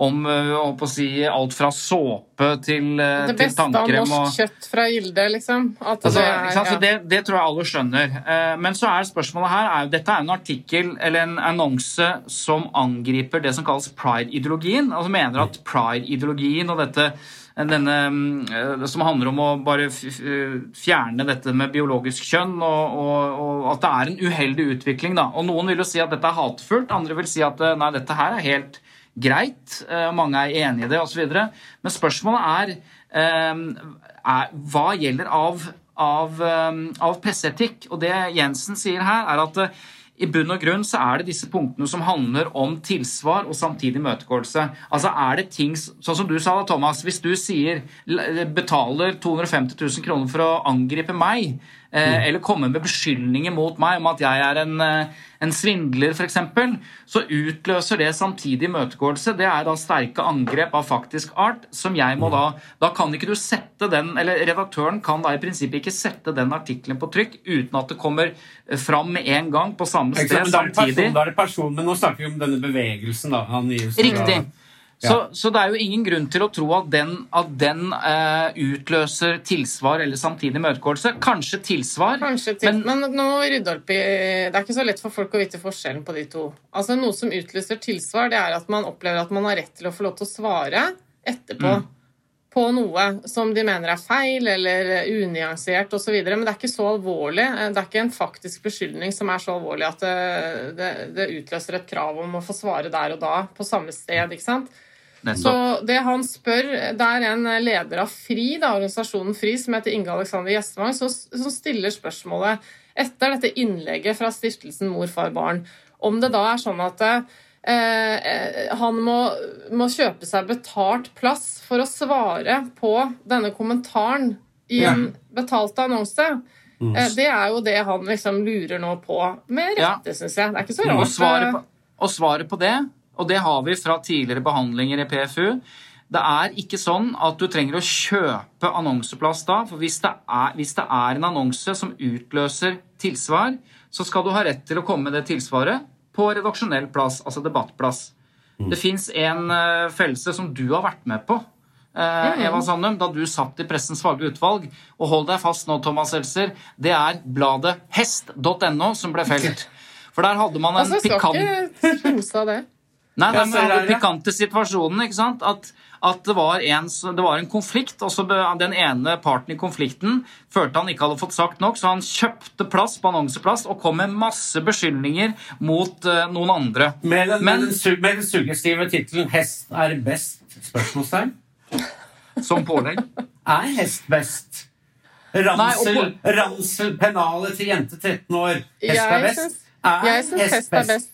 om å si, alt fra såpe til, tannkrem. Det til beste av norsk kjøtt fra Gilde, liksom. Altså, det er, ja. det, det tror jeg alle skjønner. Men så er spørsmålet her er Dette er en artikkel eller en annonse som angriper det som kalles pride-ideologien. Altså mener at pride-ideologien og dette denne, mm, eh, som handler om å bare fjerne dette med biologisk kjønn, og, og, og at det er en uheldig utvikling. Da. Og Noen vil jo si at dette er hatefullt, andre vil si at eh, nei, dette her er helt greit. eh, Mange er enig i det osv. Men spørsmålet er, eh, er hva gjelder av, av, eh, av presseetikk? Og det Jensen sier her, er at eh, i bunn og grunn så er det disse punktene som handler om tilsvar og samtidig imøtegåelse. Altså er det ting, Sånn som du sa da, Thomas. Hvis du sier betaler 250 000 kroner for å angripe meg, eller komme med beskyldninger mot meg om at jeg er en, eh, en svindler, f.eks., så utløser det samtidig imøtegåelse. Det er da sterke angrep av faktisk art, som jeg må da Da kan ikke du sette den Eller redaktøren kan da i prinsippet ikke sette den artikkelen på trykk uten at det kommer eh, fram med en gang på samme sted samtidig. da er det person, men nå snakker vi om denne bevegelsen. da. Riktig. Så, så det er jo ingen grunn til å tro at den, at den uh, utløser tilsvar eller samtidig imøtegåelse. Kanskje tilsvar, Kanskje til, men men, nå rydde opp i Det er ikke så lett for folk å vite forskjellen på de to. Altså Noe som utløser tilsvar, det er at man opplever at man har rett til å få lov til å svare etterpå Mm. på noe som de mener er feil eller unyansert osv. Men det er ikke så alvorlig. Det er ikke en faktisk beskyldning som er så alvorlig at det, det, det utløser et krav om å få svare der og da på samme sted. ikke sant? Så det han spør, det er en leder av FRI, da, organisasjonen FRI, som heter Inge Alexander Gjestvang, som, som stiller spørsmålet etter dette innlegget fra stiftelsen Mor, far, barn, om det da er sånn at eh, han må, må kjøpe seg betalt plass for å svare på denne kommentaren i en betalt annonse. Eh, det er jo det han liksom lurer nå på, med Ja. rette, syns jeg. Det er ikke så Og rart. svaret, eh, på, og svaret på det, og det har vi fra tidligere behandlinger i PFU, det er ikke sånn at du trenger å kjøpe annonseplass da, for hvis det, er, hvis det er en annonse som utløser tilsvar, så skal du ha rett til å komme med det tilsvaret på redaksjonell plass, altså debattplass. Det fins en uh, fellelse som du har vært med på, Uh, Eva Sandum, da du satt i Pressens faglige utvalg. Og hold deg fast nå, Thomas Seltzer, det er bladet hest.no som ble felt. For der hadde man en Altså, jeg skal pikant ikke av det. Nei, nei, Ja, men er Den pikante situasjonen, ikke sant? At, at det, var en, det var en konflikt, og så den ene parten i konflikten følte han ikke hadde fått sagt nok, så han kjøpte plass på annonseplass og kom med masse beskyldninger mot uh, noen andre. Med den, Men- med den, suggestive tittelen 'Hest er best?' spørsmålstegn. Som pålegg. Er hest best? Nei, Ransel, ransel pennalet til jente 13 år. Hest er Jeg best? syns, Er jeg syns hest er best.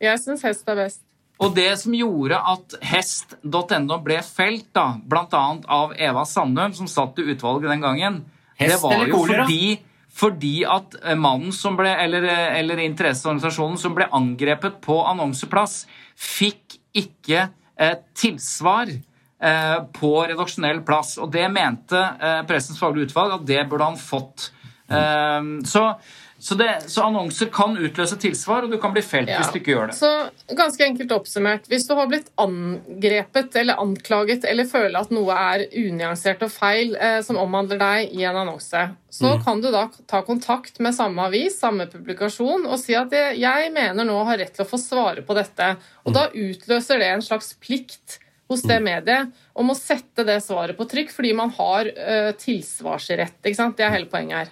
Jeg syns hest er best. Og det som gjorde at hest.no ble felt, da, bl.a. av Eva Sandum, som satt i utvalget den gangen, det var jo kolera? fordi, fordi at eh, mannen som ble, eller, eh, eller interesseorganisasjonen som ble angrepet på annonseplass, fikk ikke eh, tilsvar eh, på redaksjonell plass. Og det mente eh, Pressens faglige utvalg at det burde han fått. Eh, så, så, det, så annonser kan utløse tilsvar, og du kan bli felt Ja. hvis du ikke gjør det. Så ganske enkelt oppsummert, hvis du har blitt angrepet eller anklaget eller føler at noe er unyansert og feil eh, som omhandler deg i en annonse, så Mm. kan du da ta kontakt med samme avis, samme publikasjon, og si at det, jeg mener nå har rett til å få svare på dette. Og Mm. da utløser det en slags plikt hos det mediet om å sette det svaret på trykk, fordi man har eh, tilsvarsrett. Det er hele poenget her.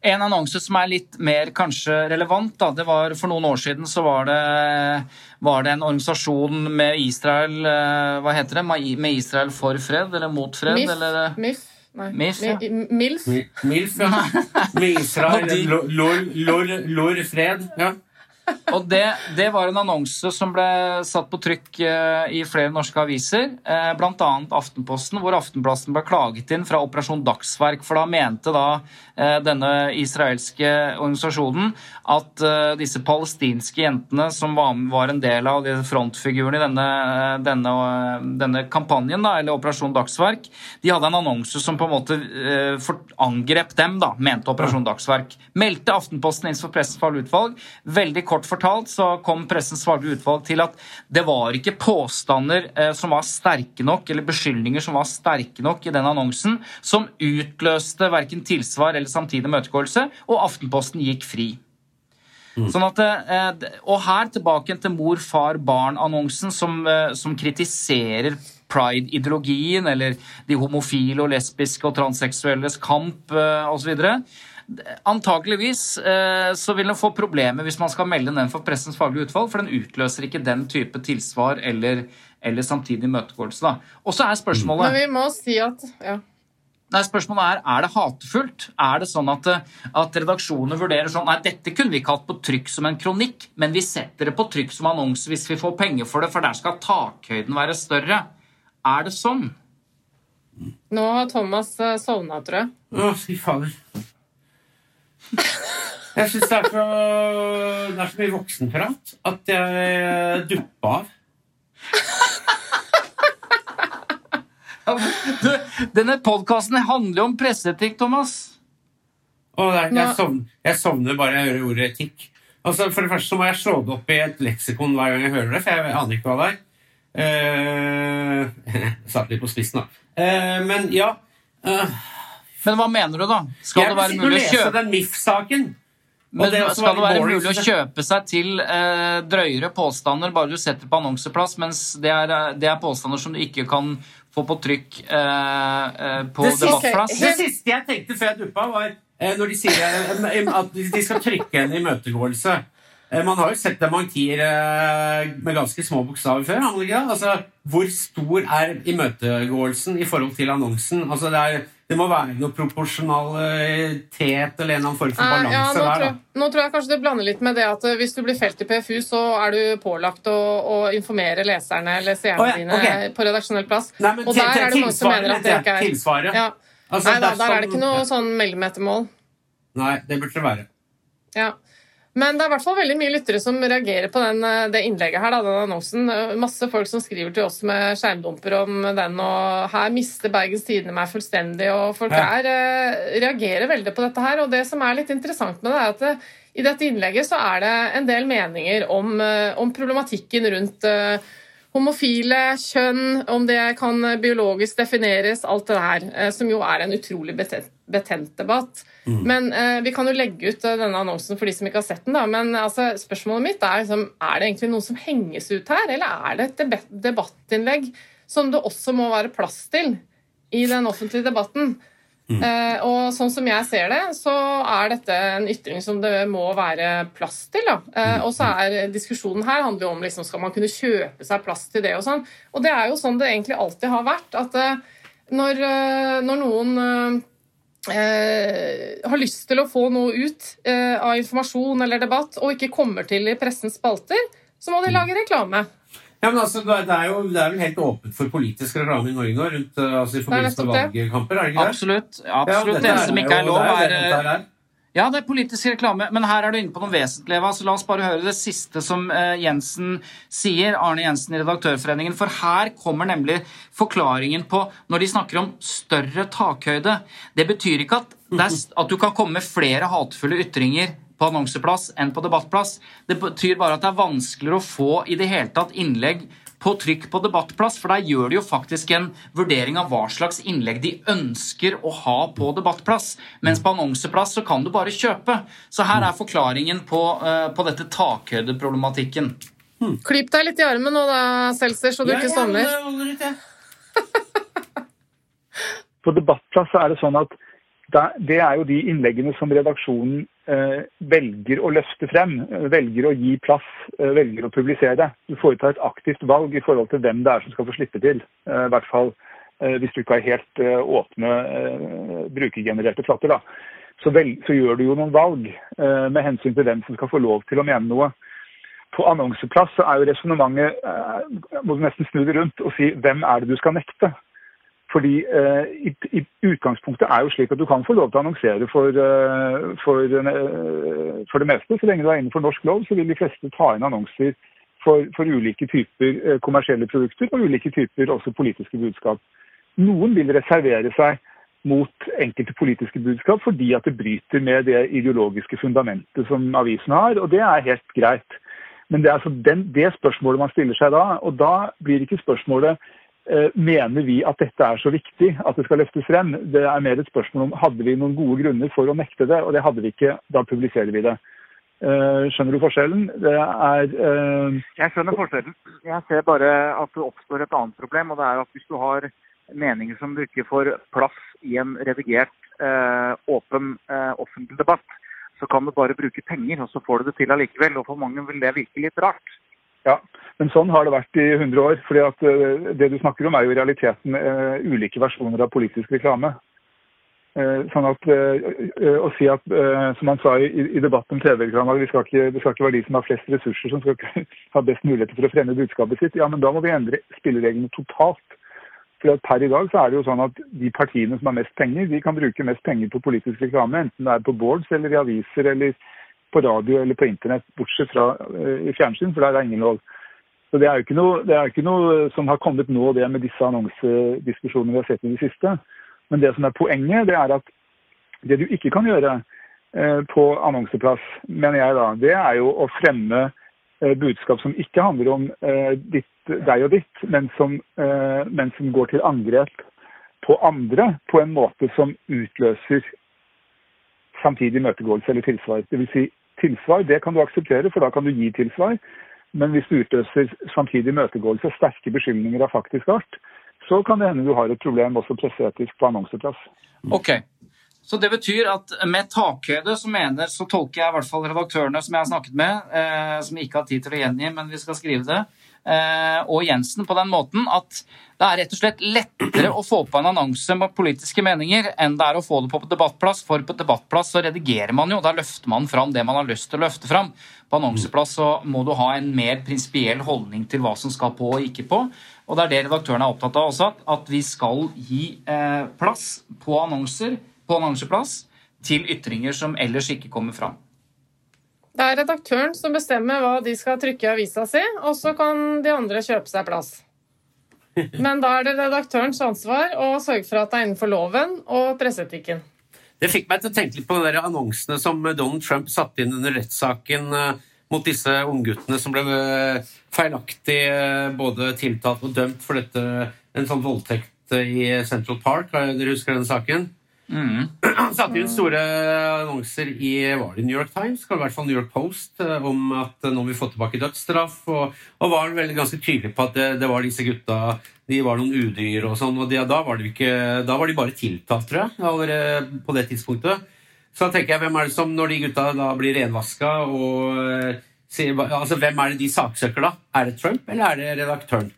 En annonse som er litt mer kanskje relevant, da, det var for noen år siden så var det, var det en organisasjon med Israel eh, Hva heter det? Med Israel for fred, eller mot fred? MIF? Eller, eh, MIF? Nei. MIF, ja. Mi- MILF? Milf, ja. <laughs> Med Israel. Lor, lor, lor, lor fred. Ja. Og det, det var en annonse som ble satt på trykk eh, i flere norske aviser, eh, bl.a. Aftenposten, hvor Aftenplassen ble klaget inn fra Operasjon Dagsverk. For da mente da eh, denne israelske organisasjonen at disse palestinske jentene som var, en del av frontfiguren i denne, denne, denne kampanjen, da, eller Operasjon Dagsverk, de hadde en annonse som på en måte angrep dem, da, mente Operasjon Dagsverk. Meldte Aftenposten inn for Pressens faglige utvalg. Veldig kort fortalt så kom Pressens faglige utvalg til at det var ikke påstander eh, som var sterke nok, eller beskyldninger som var sterke nok i den annonsen, som utløste verken tilsvar eller samtidig møtegåelse, og Aftenposten gikk fri. Sånn at, eh, og her tilbake til mor, far, barn-annonsen, som, eh, som kritiserer pride-ideologien, eller de homofile og lesbiske og transseksuelles kamp eh, osv. Antakeligvis eh, så vil den få problemer hvis man skal melde den for Pressens faglige utvalg, for den utløser ikke den type tilsvar eller, eller samtidig imøtegåelse. Og så er spørsmålet Men vi må si at ja. Nei, spørsmålet er, er det hatefullt? Er det sånn at, at redaksjoner vurderer sånn Nei, dette kunne vi ikke hatt på trykk som en kronikk, men vi setter det på trykk som annonse hvis vi får penger for det, for der skal takhøyden være større. Er det sånn? Nå har Thomas eh, sovna, tror jeg. Å, fy fader. Jeg syns det, det er så mye voksenprat at jeg duppa av. Du, denne podkasten handler jo om presseetikk, Thomas. Og det er, jeg, sovner, jeg sovner bare jeg hører ordet etikk. Altså, for det første så må jeg slå det opp i et leksikon hver gang jeg hører det, for jeg aner ikke hva det er. Eh, <laughs> Satt litt på spissen, da. Uh, men ja eh, Men hva mener du, da? Skal Jeg det være mulig å kjøpe den MIF-saken. Men det skal det være mulig å kjøpe seg til eh, drøyere påstander bare du setter på annonseplass, mens det er, eh, det er påstander som du ikke kan få på trykk eh, eh, på Det siste, debattplass? det siste jeg tenkte før jeg duppa, var eh, når de sier eh, at de skal trykke en imøtegåelse. Man har jo sett dementier med ganske små bokstaver før. Altså, hvor stor er imøtegåelsen i forhold til annonsen? Altså, det, er, det må være noe proporsjonalitet eller en annen form for Eh, balanse ja, nå, der. tror, nå tror jeg kanskje det blander litt med det at eh, hvis du blir felt i PFU, så er du pålagt å, å informere leserne eller seerne oh, ja, dine okay. på redaksjonell plass. Nei, men og der er det mange som mener at det ikke er Tilsvaret. Ja. Altså, Nei da, der er det ikke noe sånn mellommetermål. Nei, det burde det være. Ja. Men det er i hvert fall veldig mye lyttere som reagerer på den, eh, det innlegget her, da, den annonsen. Eh, Masse folk som skriver til oss med skjermdumper om den, og her mister Bergens Tidende meg fullstendig, og folk Ja. er, eh, reagerer veldig på dette her. Og det som er litt interessant med det, er at det, i dette innlegget så er det en del meninger om, eh, om problematikken rundt eh, homofile, kjønn, om det kan biologisk defineres, alt det her, eh, som jo er en utrolig betent, betent debatt. Men eh, Vi kan jo legge ut eh, denne annonsen for de som ikke har sett den. da, men altså, spørsmålet mitt er liksom, er det egentlig noen som henges ut her, eller er det et deb- debattinnlegg som det også må være plass til i den offentlige debatten? Eh, og sånn som jeg ser det, så er dette en ytring som det må være plass til. Eh, og så er diskusjonen her handler jo om liksom, skal man kunne kjøpe seg plass til det og sånn. Og det er jo sånn det egentlig alltid har vært. at eh, når, eh, når noen eh, har lyst til å få noe ut eh, av informasjon eller debatt, og ikke kommer til i pressens spalter, så må de lage reklame. Ja, men altså, det er jo det er vel helt åpent for politisk reklame i Norge nå, rundt, eh, altså, i forbindelse med valgkamper? er det ikke det? Absolutt. Absolutt. Ja, det eneste som ikke er lov, det er det eh, er. Ja, det er politisk reklame, men her er du inne på noe vesentlig, Eva. Så la oss bare høre det siste som eh, Jensen sier, Arne Jensen i Redaktørforeningen. For her kommer nemlig forklaringen på når de snakker om større takhøyde. Det betyr ikke at, det er, at du kan komme med flere hatefulle ytringer på annonseplass enn på debattplass. Det betyr bare at det er vanskeligere å få i det hele tatt innlegg på trykk på debattplass, for der gjør de jo faktisk en vurdering av hva slags innlegg de ønsker å ha på debattplass. Mens på annonseplass så kan du bare kjøpe. Så her er forklaringen på, eh, på dette takhøydeproblematikken. Klyp deg litt i armen nå da, Seltzer, så du Ja, ikke sovner. ja. <laughs> På debattplass er det sånn at det er jo de innleggene som redaksjonen eh, velger å løfte frem, eh, velger å gi plass, eh, velger å publisere. Du foretar et aktivt valg i forhold til hvem det er som skal få slippe til. I hvert fall hvis du ikke har helt åpne brukergenererte flater. Da. Så, vel, så gjør du jo noen valg med hensyn til hvem som skal få lov til å mene noe. På annonseplass så er jo resonnementet Må du nesten snu det rundt og si hvem er det du skal nekte? Fordi eh, i, i utgangspunktet er jo slik at du kan få lov til å annonsere for, eh, for, eh, for det meste. Så lenge du er innenfor norsk lov, så vil de fleste ta inn annonser for, for ulike typer eh, kommersielle produkter og ulike typer også politiske budskap. Noen vil reservere seg mot enkelte politiske budskap fordi at det bryter med det ideologiske fundamentet som avisen har, og det er helt greit. Men det er altså den, det spørsmålet man stiller seg da, og da blir ikke spørsmålet mener vi at dette er så viktig at det skal løftes frem. Det er mer et spørsmål om hadde vi noen gode grunner for å nekte det, og det hadde vi ikke. Da publiserer vi det. Eh, skjønner du forskjellen? Det er uh... Jeg skjønner forskjellen. Jeg ser bare at det oppstår et annet problem. og det er at Hvis du har meninger som du ikke får plass i en redigert, uh, åpen uh, offentlig debatt, så kan du bare bruke penger, og så får du det til allikevel. Og for mange vil det virke litt rart. Ja, men sånn har det vært i 100 år. fordi at eh, Det du snakker om er jo i realiteten eh, ulike versjoner av politisk reklame. Eh, sånn at Å si at, som han sa i, debatten om TV-reklame, det skal ikke være de som har flest ressurser som skal <laughs> ha best muligheter for å fremme budskapet sitt, ja, men da må vi endre spillereglene totalt. For Per i dag så er det jo sånn at de partiene som har mest penger, de kan bruke mest penger på politisk reklame, enten det er på boards eller i aviser eller på radio eller på internett, bortsett fra eh, i fjernsyn, for der er det ingen lov. Så Det er jo ikke noe, ikke noe som har kommet nå, det med disse annonsediskusjonene vi har sett i det siste. Men det som er poenget, det er at det du ikke kan gjøre eh, på annonseplass, mener jeg da, det er jo å fremme eh, budskap som ikke handler om ditt deg og ditt, men som, men som går til angrep på andre på en måte som utløser samtidig imøtegåelse eller tilsvar. Det vil si, tilsvar det kan du akseptere, for da kan du gi tilsvar. Men hvis du utløser samtidig imøtegåelse, sterke beskyldninger av faktisk art, så kan det hende du har et problem også presseetisk på annonseplass. Ok, så det betyr at med takhøyde så mener, så tolker jeg i hvert fall redaktørene som jeg har snakket med, eh, som ikke har tid til å gjengi, men vi skal skrive det, og Jensen på den måten at det er rett og slett lettere å få på en annonse med politiske meninger enn det er å få det på debattplass, for på debattplass så redigerer man jo, da løfter man fram det man har lyst til å løfte fram. På annonseplass så må du ha en mer prinsipiell holdning til hva som skal på og ikke på. Og det er det redaktøren er opptatt av også, at vi skal gi eh, plass på annonser på annonseplass til ytringer som ellers ikke kommer fram. Det er redaktøren som bestemmer hva de skal trykke i avisa si, og så kan de andre kjøpe seg plass. <laughs> Men da er det redaktørens ansvar å sørge for at det er innenfor loven og presseetikken. Det fikk meg til å tenke litt på de annonsene som Donald Trump satte inn under rettssaken eh, mot disse ungguttene som ble eh, feilaktig eh, både tiltalt og dømt for dette, en sånn voldtekt i Central Park. Dere husker den saken? Mm. <clears throat> Satte inn store annonser i var det New York Times, i hvert fall New York Post, om at nå må vi få tilbake dødsstraff, og, og var veldig ganske tydelig på at det, det, var disse gutta de var noen udyr og sånn. og de, da, var da var de bare tiltalt, tror jeg, allerede på det tidspunktet. Så da tenker jeg, hvem er det som, når de gutta da blir renvaska og altså, Hvem er det de saksøker, da? Er det Trump, eller er det redaktøren?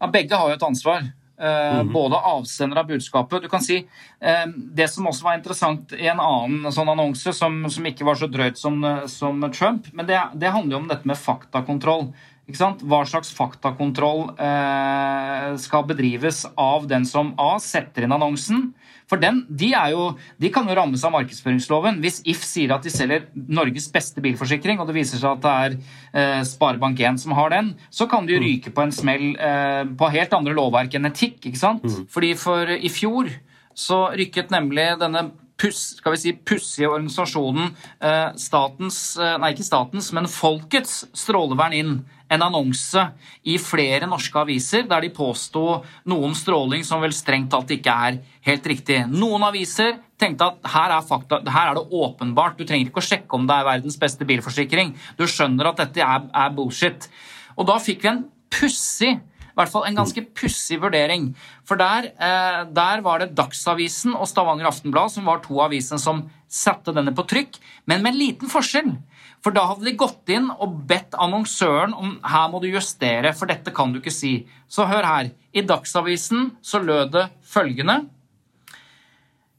Ja, begge har jo et ansvar. Mm. Både avsender av budskapet. Du kan si uh, Det som også var interessant i en annen sånn annonse, som, som ikke var så drøyt som, som Trump, men det, det, handler jo om dette med faktakontroll. Hva slags faktakontroll eh, skal bedrives av den som A setter inn annonsen, for den, de, jo, de, kan jo rammes av markedsføringsloven. Hvis If sier at de selger Norges beste bilforsikring, og det viser seg at det er eh, Sparebank1 som har den, så kan de jo mm. ryke på en smell eh, på helt andre lovverk enn etikk. ikke sant? Mm. Fordi for i fjor så rykket nemlig denne puss, skal vi si, pussige organisasjonen eh, statens, eh, nei ikke statens, men Folkets strålevern inn en annonse i flere norske aviser der de påsto noen stråling som vel strengt tatt ikke er helt riktig. Noen aviser tenkte at her er, fakta, her er det åpenbart, du trenger ikke å sjekke om det er verdens beste bilforsikring. Du skjønner at dette er, er bullshit. Og da fikk vi en pussig i hvert fall en ganske pussig vurdering. For der, eh, der, var det Dagsavisen og Stavanger Aftenblad som var to aviser som satte denne på trykk, men med en liten forskjell. For da hadde de gått inn og bedt annonsøren om her må du justere, for dette kan du ikke si. Så hør her. I Dagsavisen så lød det følgende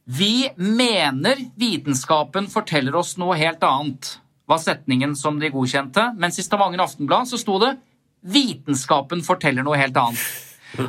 Vi mener vitenskapen forteller oss noe helt annet, var setningen som de godkjente. Mens i Stavanger Aftenblad så sto det Vitenskapen forteller noe helt annet.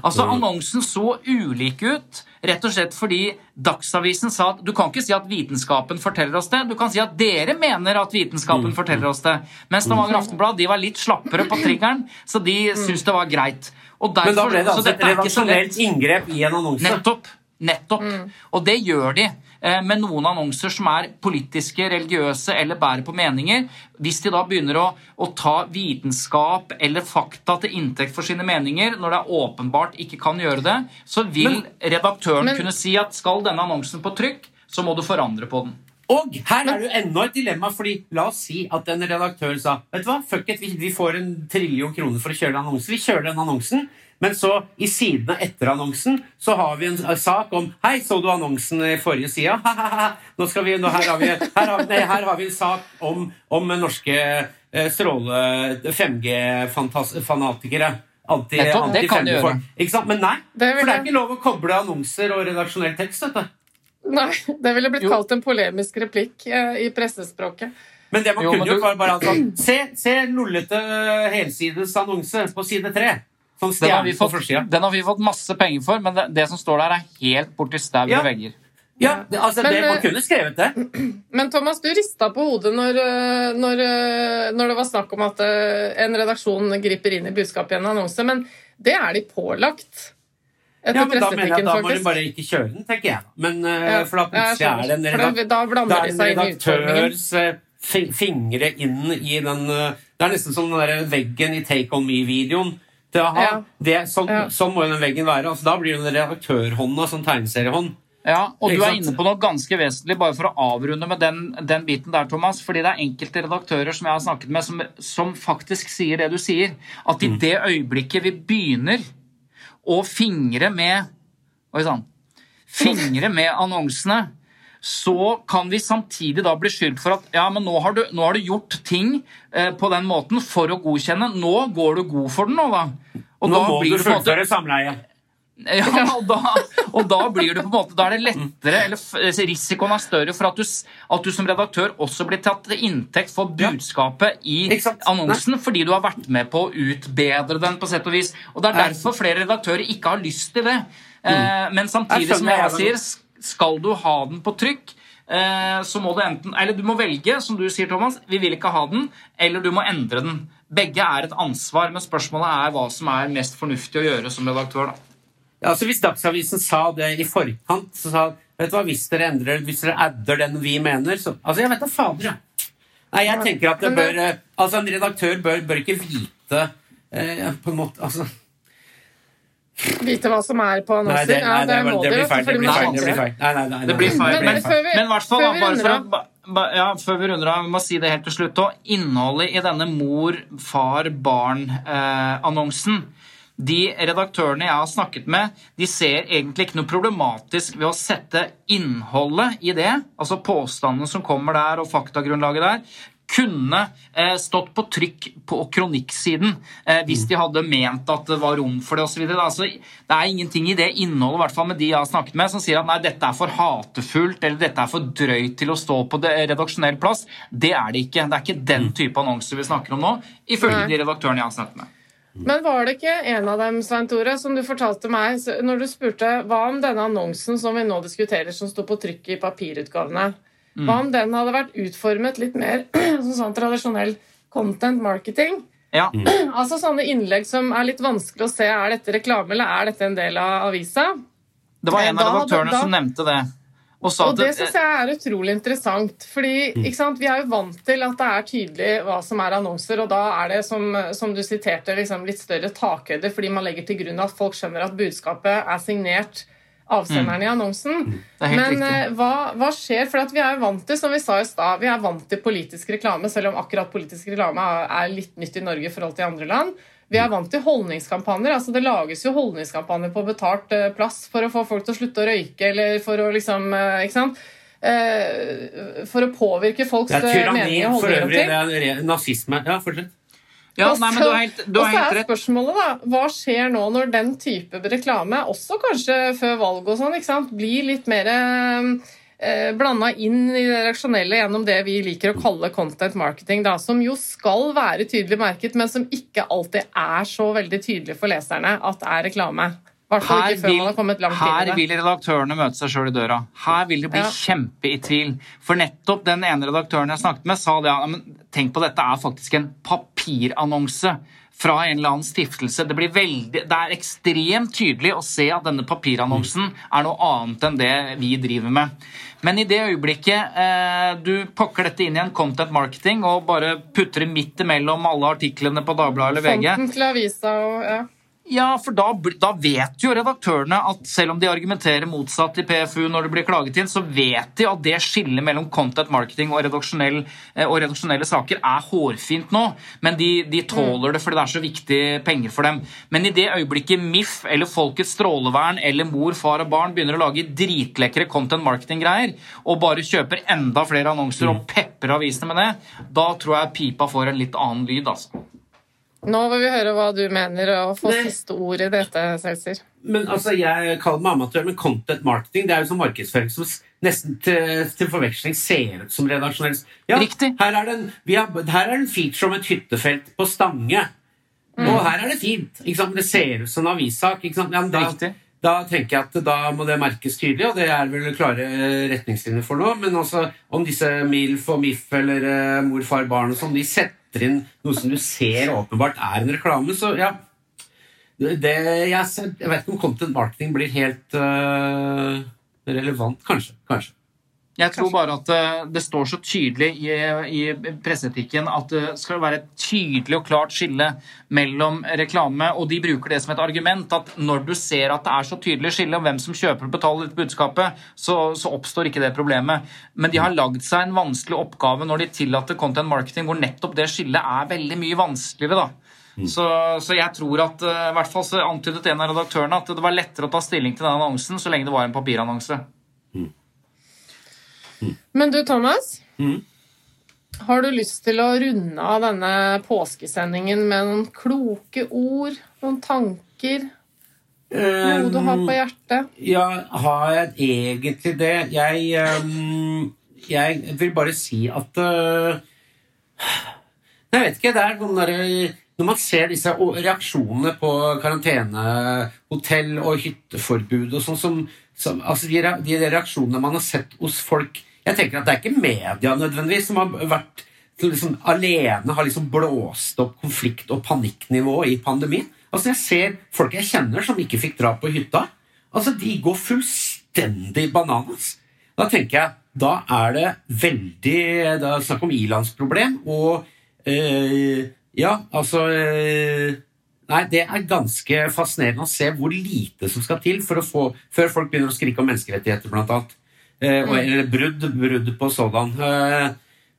Altså, Annonsen så ulik ut rett og slett fordi Dagsavisen sa at du kan ikke si at vitenskapen forteller oss det, du kan si at dere mener at vitenskapen mm. forteller oss det. Mens Stavanger Aftenblad de var litt slappere på triggeren, så de mm. syntes det var greit. Derfor, Men da ble det altså et redaksjonelt inngrep i en annonse? Nettopp. Nettopp. Mm. Og det gjør de. Eh, med noen annonser som er politiske, religiøse eller bærer på meninger. Hvis de da begynner å, å, ta vitenskap eller fakta til inntekt for sine meninger, når det er åpenbart ikke kan gjøre det, så vil men, redaktøren men, kunne si at skal denne annonsen på trykk, så må du forandre på den. Og her er det jo enda et dilemma, fordi la oss si at en redaktør sa vet du hva, fuck it, vi får en trillion kroner for å kjøre den annonsen. Vi kjører den annonsen. Men så, i sidene etter annonsen, så har vi en sak om Hei, så du annonsen i forrige side? Nå skal vi, nå, her, har vi, her, har, nei, her har vi en sak om, om norske eh, stråle 5G-fanatikere. Anti, anti det kan du gjøre. Ikke sant? Men nei, det for det er ikke lov å koble annonser og redaksjonell tekst. Dette. Nei, det ville blitt jo. kalt en polemisk replikk eh, i pressespråket. Men det man jo, kunne gjort, var bare altså Se, se lollete helsides annonse på side tre. Sånn den, har fått, den, har vi fått, masse penger for, men det, det som står der, er helt borti stau ja. vegger. Ja, det, altså men, det, Man kunne skrevet det. <clears throat> Men Thomas, du rista på hodet når, når, når, det var snakk om at eh, en redaksjon griper inn i budskapet i en annonse, men det er de pålagt. Etter ja, men Da mener jeg da må de bare ikke kjøre den, tenker jeg. Men, eh, ja, for da plutselig er det en, redak da, da redaktørs fingre inn i den Det er nesten som den der veggen i Take On Me-videoen. Det, aha, det, sånn, sånn må jo den veggen være. Altså, da blir det den redaktørhånda som tegneseriehånd. Ja, og du er inne på noe ganske vesentlig, bare for å avrunde med den, den biten der, Thomas. Fordi det er enkelte redaktører som jeg har snakket med, som, som faktisk sier det du sier. At Mm. i det øyeblikket vi begynner å fingre med Oi sann. Fingre med annonsene, så kan vi samtidig da bli skyldt for at ja, men nå har du, nå har du gjort ting eh, på den måten for å godkjenne. Nå går du god for den, nå, da. Og Nå må blir du fullføre samleie. ja, <laughs> og da, og da blir det på en måte Da er det lettere, eller risikoen er større for at du, at du som redaktør også blir tatt til inntekt for budskapet i annonsen, fordi du har vært med på å utbedre den på sett og vis. Og det er derfor flere redaktører ikke har lyst til det. Eh, men samtidig, som jeg sier, skal du ha den på trykk, eh, så må du enten Eller du må velge, som du sier, Thomas, vi vil ikke ha den, eller du må endre den. Begge er et ansvar, men spørsmålet er hva som er mest fornuftig å gjøre som redaktør. da. Ja, altså Hvis Dagsavisen sa det i forkant, så sa vet du hva, hvis dere endrer, hvis dere adder den vi mener så, Altså, Jeg vet da fader, jeg. Nei, jeg tenker at det bør eh, Altså, En redaktør bør, bør ikke vite eh, på en måte altså, Vite hva som er på Nei, det, nei, ja, det, det. Det blir feil. Det blir feil. Nei, nei, nei, Det blir feil. nei, Men, nei, før bare men å... hvert ja, før vi runder av, vi må si det helt til slutt òg. Innholdet i denne mor-far-barn-annonsen De redaktørene jeg har snakket med, de ser egentlig ikke noe problematisk ved å sette innholdet i det, altså påstandene som kommer der, og faktagrunnlaget der, kunne eh, stått på trykk på kronikksiden eh, hvis de hadde ment at det var rom for det osv. Altså, det er ingenting i det innholdet, hvert fall med de jeg har snakket med, som sier at nei, dette er for hatefullt eller dette er for drøyt til å stå på det redaksjonell plass. Det er det ikke. Det er ikke den type annonser vi snakker om nå, ifølge de redaktørene jeg har snakket med. Men var det ikke en av dem, Svein Tore, som du fortalte meg når du spurte hva om denne annonsen som vi nå diskuterer, som sto på trykk i papirutgavene, hva om den hadde vært utformet litt mer <clears throat> som sånn tradisjonell content marketing? Ja, <clears throat> Altså sånne innlegg som er litt vanskelig å se. Er dette reklame, eller er dette en del av avisa? Det var en av redaktørene som nevnte det. Og sa Og det, det syns jeg er utrolig interessant. fordi ikke sant, Vi er jo vant til at det er tydelig hva som er annonser, og da er det, som, som du siterte, liksom litt større takhøyde, fordi man legger til grunn at folk skjønner at budskapet er signert avsenderen i annonsen. Helt Men eh, hva, hva skjer? For at vi er jo vant til, som vi sa i sted, vi er vant til politisk reklame, selv om akkurat politisk reklame er, litt nytt i Norge i forhold til andre land. Vi er vant til holdningskampanjer. altså Det lages jo holdningskampanjer på betalt uh, plass for å få folk til å slutte å røyke, eller for å liksom uh, Ikke sant? For å påvirke folks Det er tyranni for øvrig. Det er nazisme. Ja, fortsett. Ja, nei, men så- du har helt, rett. og så er spørsmålet, da, hva skjer nå når den type reklame, også kanskje før valg og sånn, ikke sant, blir litt mer eh, blanda inn i det reaksjonelle gjennom det vi liker å kalle content marketing, da, som jo skal være tydelig merket, men som ikke alltid er så veldig tydelig for leserne at er reklame. Her vil, her vil redaktørene møte seg sjøl i døra. Her vil de bli Ja. kjempe i tvil. For nettopp den ene redaktøren jeg snakket med, sa det. Ja, men tenk på dette er faktisk en papirannonse fra en eller annen stiftelse. Det, blir veldig, det er ekstremt tydelig å se at denne papirannonsen er noe annet enn det vi driver med. Men i det øyeblikket eh, du pakker dette inn i en content marketing og bare putter det midt imellom alle artiklene på Dagbladet eller VG Fonten til avisa og ja. Ja, for da, da vet jo redaktørene at selv om de argumenterer motsatt i PFU når det blir klaget inn, så vet de at det skillet mellom content marketing og, redaksjonell, eh, og redaksjonelle saker er hårfint nå. Men de, de tåler det fordi det er så viktig penger for dem. Men i det øyeblikket MIF eller Folkets strålevern eller mor, far og barn begynner å lage dritlekre content marketing-greier og bare kjøper enda flere annonser og pepper avisene med det, da tror jeg pipa får en litt annen lyd, altså. Nå vil vi høre hva du mener, og få siste ord i dette, Seltzer. Men altså, Jeg kaller meg amatør, men content marketing det er jo sånn markedsføring som nesten til, til forveksling ser ut som redaksjonell. Ja, Riktig. Her er, det en, vi har, her er det en feature om et hyttefelt på Stange. Og her er det fint. Ikke sant? Det ser ut som en avissak. Ikke sant? Ja, da, da tenker jeg at da må det merkes tydelig, og det er vel klare retningslinjer for nå. Men også om disse MILF og MIF eller uh, mor, far, barn og sånn, de setter inn noe som du ser åpenbart er en reklame, så ja det, jeg, jeg vet ikke om content marketing blir helt uh, relevant, kanskje. kanskje. Jeg tror bare at eh, det står så tydelig i, i presseetikken at det skal være et tydelig og klart skille mellom reklame, og de bruker det som et argument at når du ser at det er så tydelig skille om hvem som kjøper og betaler dette budskapet, så, så oppstår ikke det problemet. Men de har lagd seg en vanskelig oppgave når de tillater content marketing, hvor nettopp det skillet er veldig mye vanskeligere. da. Så, så, jeg tror at eh, i hvert fall så antydet en av redaktørene at det var lettere å ta stilling til den annonsen så lenge det var en papirannonse. Men du, Thomas. Mm. Har du lyst til å runde av denne påskesendingen med noen kloke ord, noen tanker? Noe du har på hjertet? Ja, har jeg egentlig det? Jeg, ehm, jeg vil bare si at øh, Jeg vet ikke. Det er noen derre Når man ser disse reaksjonene på karantenehotell og hytteforbud og sånn som, som Altså de, de reaksjonene man har sett hos folk Jeg tenker at det er ikke media nødvendigvis som har vært som liksom alene har liksom blåst opp konflikt- og panikknivået i pandemien. Altså Jeg ser folk jeg kjenner som ikke fikk dra på hytta. Altså De går fullstendig bananas. Da tenker jeg da er det veldig Det er snakk om ilandsproblem. Og øh, ja, altså eh, Nei, det er ganske fascinerende å se hvor lite som skal til for å få, før folk begynner å skrike om menneskerettigheter, blant annet. Eh, og, eller brudd, brudd på sådan. Eh,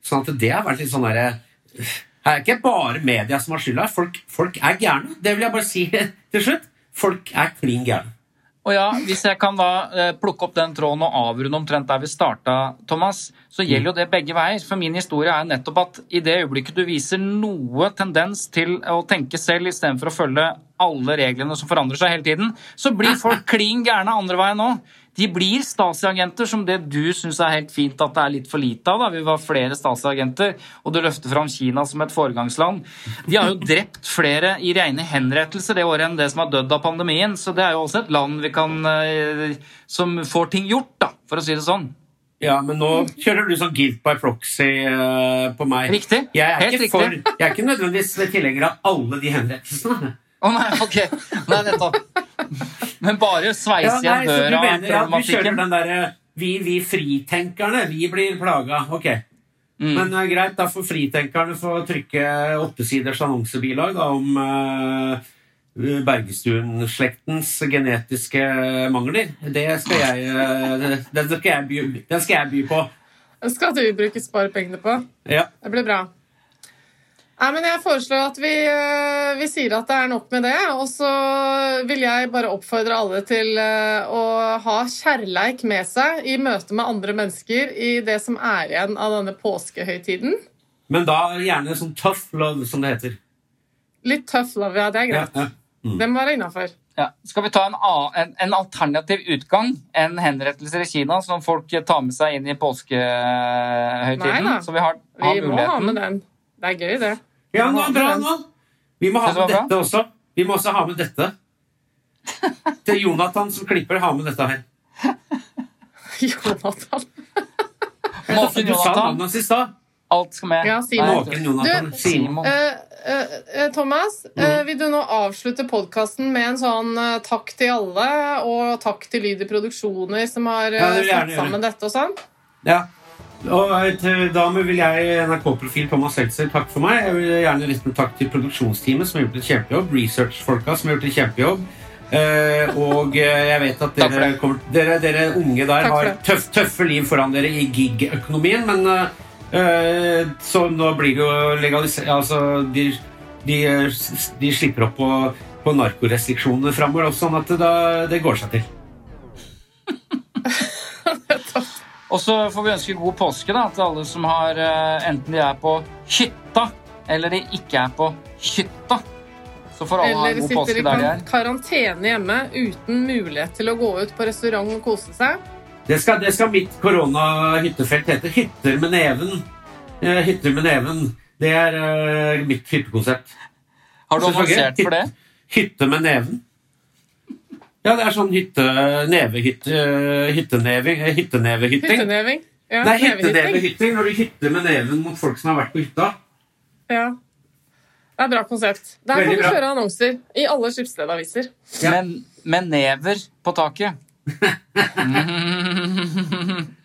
sånn at det har vært litt sånn derre Det er ikke bare media som har skylda. Folk, folk er gærne. Det vil jeg bare si <laughs> til slutt. Folk er klin gærne. Og ja, Hvis jeg kan da eh, plukke opp den tråden og avrunde omtrent der vi starta, Thomas, så gjelder jo det begge veier. For min historie er nettopp at i det øyeblikket du viser noe tendens til å tenke selv istedenfor å følge alle reglene som forandrer seg hele tiden, så blir folk klin gærne andre veien òg. De blir Stasi-agenter, som det du syns er helt fint at det er litt for lite av. da. Vi var flere Stasi-agenter, og du løfter fram Kina som et foregangsland. De har jo <laughs> drept flere i rene henrettelser det året enn det som har dødd av pandemien, så det er jo også et land vi kan, eh, som får ting gjort, da, for å si det sånn. Ja, men nå kjører du sånn guilt by proxy uh, på meg. Riktig. Helt ikke riktig. for, jeg er ikke nødvendigvis tilhenger av alle de henrettelsene. Å nei, ok. Nei, nettopp. Men bare sveise Ja, igjen så du døra av mener at du kjører den derre vi, vi fritenkerne, vi blir plaga. Ok. Mm. Men uh, greit, da får fritenkerne få trykke åttesiders annonsebilag da, om uh, Bergestuen-slektens genetiske mangler. Det skal jeg, eh, den, skal jeg by, den skal jeg by på. Skal du bruke sparepengene på? Ja. Det blir bra. Nei, men Jeg foreslår at vi, eh, vi sier at det er nok med det. Og så vil jeg bare oppfordre alle til eh, å ha kjærleik med seg i møte med andre mennesker i det som er igjen av denne påskehøytiden. Men da gjerne sånn tough love, som det heter. Litt tough love, ja. Det er greit. Ja, ja. Mm. Det må være innafor. Ja. Skal vi ta en, en, en alternativ utgang enn henrettelser i Kina, som folk tar med seg inn i Nei påskehøytiden? da. Så vi har, har Vi må ha med den. Det er gøy, det. Ja, nå, bra nå! Vi må ha med dette også. Vi må også ha med dette. <laughs> Til Jonathan som klipper, ha med dette her. <laughs> Jonathan. Måken Du sa Jonathan. Alt skal med. Ja, Simon. Måken Jonathan. Du, Simon. Uh, eh, eh, Thomas, eh, vil du nå avslutte podkasten med en sånn eh, takk til alle, og takk til Lyd i Produksjoner som har eh, Ja, jeg satt sammen dette og sånn? Ja. Og eh, da vil jeg, NRK-profil Thomas Seltzer, takke for meg. Jeg vil gjerne rette en takk til produksjonsteamet som har gjort en kjempejobb. Research-folka som har gjort en kjempejobb. Eh, og eh, jeg vet at dere, kommer, dere, dere unge der har tøff, tøffe liv foran dere i gig-økonomien, men eh, eh, så nå blir det jo legalisert Altså, de, de, de slipper opp på, på narkorestriksjonene framover, også, sånn at det, da, det går seg til. <laughs> <laughs> Og så får vi ønske god påske da, til alle som har eh, enten de er på hytta eller de ikke er på hytta. Så får alle ha Eller en god sitter påske i der de er. karantene hjemme uten mulighet til å gå ut på restaurant og kose seg? Det skal, det skal mitt korona-hyttefelt hete. Hytter med neven. Eh, hytter med neven. Det er eh, mitt hyttekonsept. Har du annonsert for det? Hytte med neven. Ja, det er sånn hytte... Nevehytte... Hytteneving... eh, Hyttenevehytting. Hytteneving? Ja, Nei, nevehytting. hyttenevehytting når du hytter med neven mot folk som har vært på hytta. Ja. Det er et bra konsept. Der kan du kjøre annonser i alle skipsstedaviser. Ja. Men med never på taket. <laughs>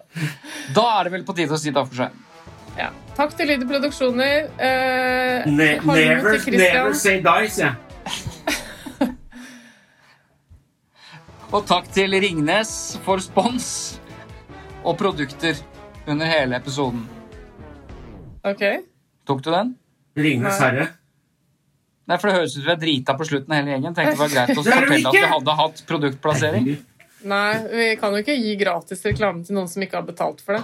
Da er det vel på tide å si takk for seg. Ja. Takk til Lyder Produksjoner. Eh, Ne never, never say dice, ja. jeg. Og takk til Ringnes for spons og produkter under hele episoden. Ok. Tok du den? Ringenes herre. Nei, for Det høres ut som vi er drita på slutten av hele gjengen. Tenkte det var greit å <laughs> fortelle at vi hadde hatt produktplassering. Nei, vi kan jo ikke gi gratis reklame til noen som ikke har betalt for det.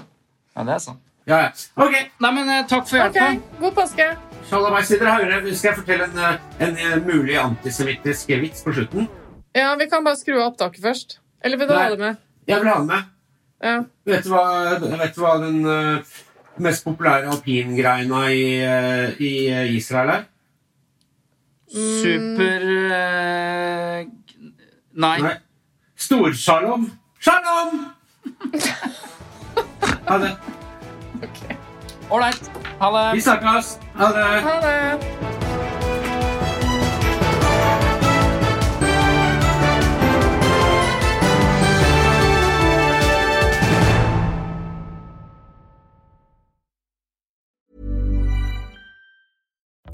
Ja, det er sant. Ja, ja. Ok, Nei, men eh, takk for Ok, Okay. God påske! Sjalabaisidere Haure, skal jeg fortelle en, en, en eh, mulig antisemittisk vits på slutten? Ja, Vi kan bare skru av opptaket først. Eller vil du Nei. ha det med? Jeg vil ha det med. Ja. Vet du hva, vet du hva den uh, mest populære alpingreina i, uh, i eh, Israel er? Super uh, Nei. Nei. Storslalåm. Shalom! Ha det. <laughs> Ålreit. Ha det. Vi snakkes. Ha det. Ha det!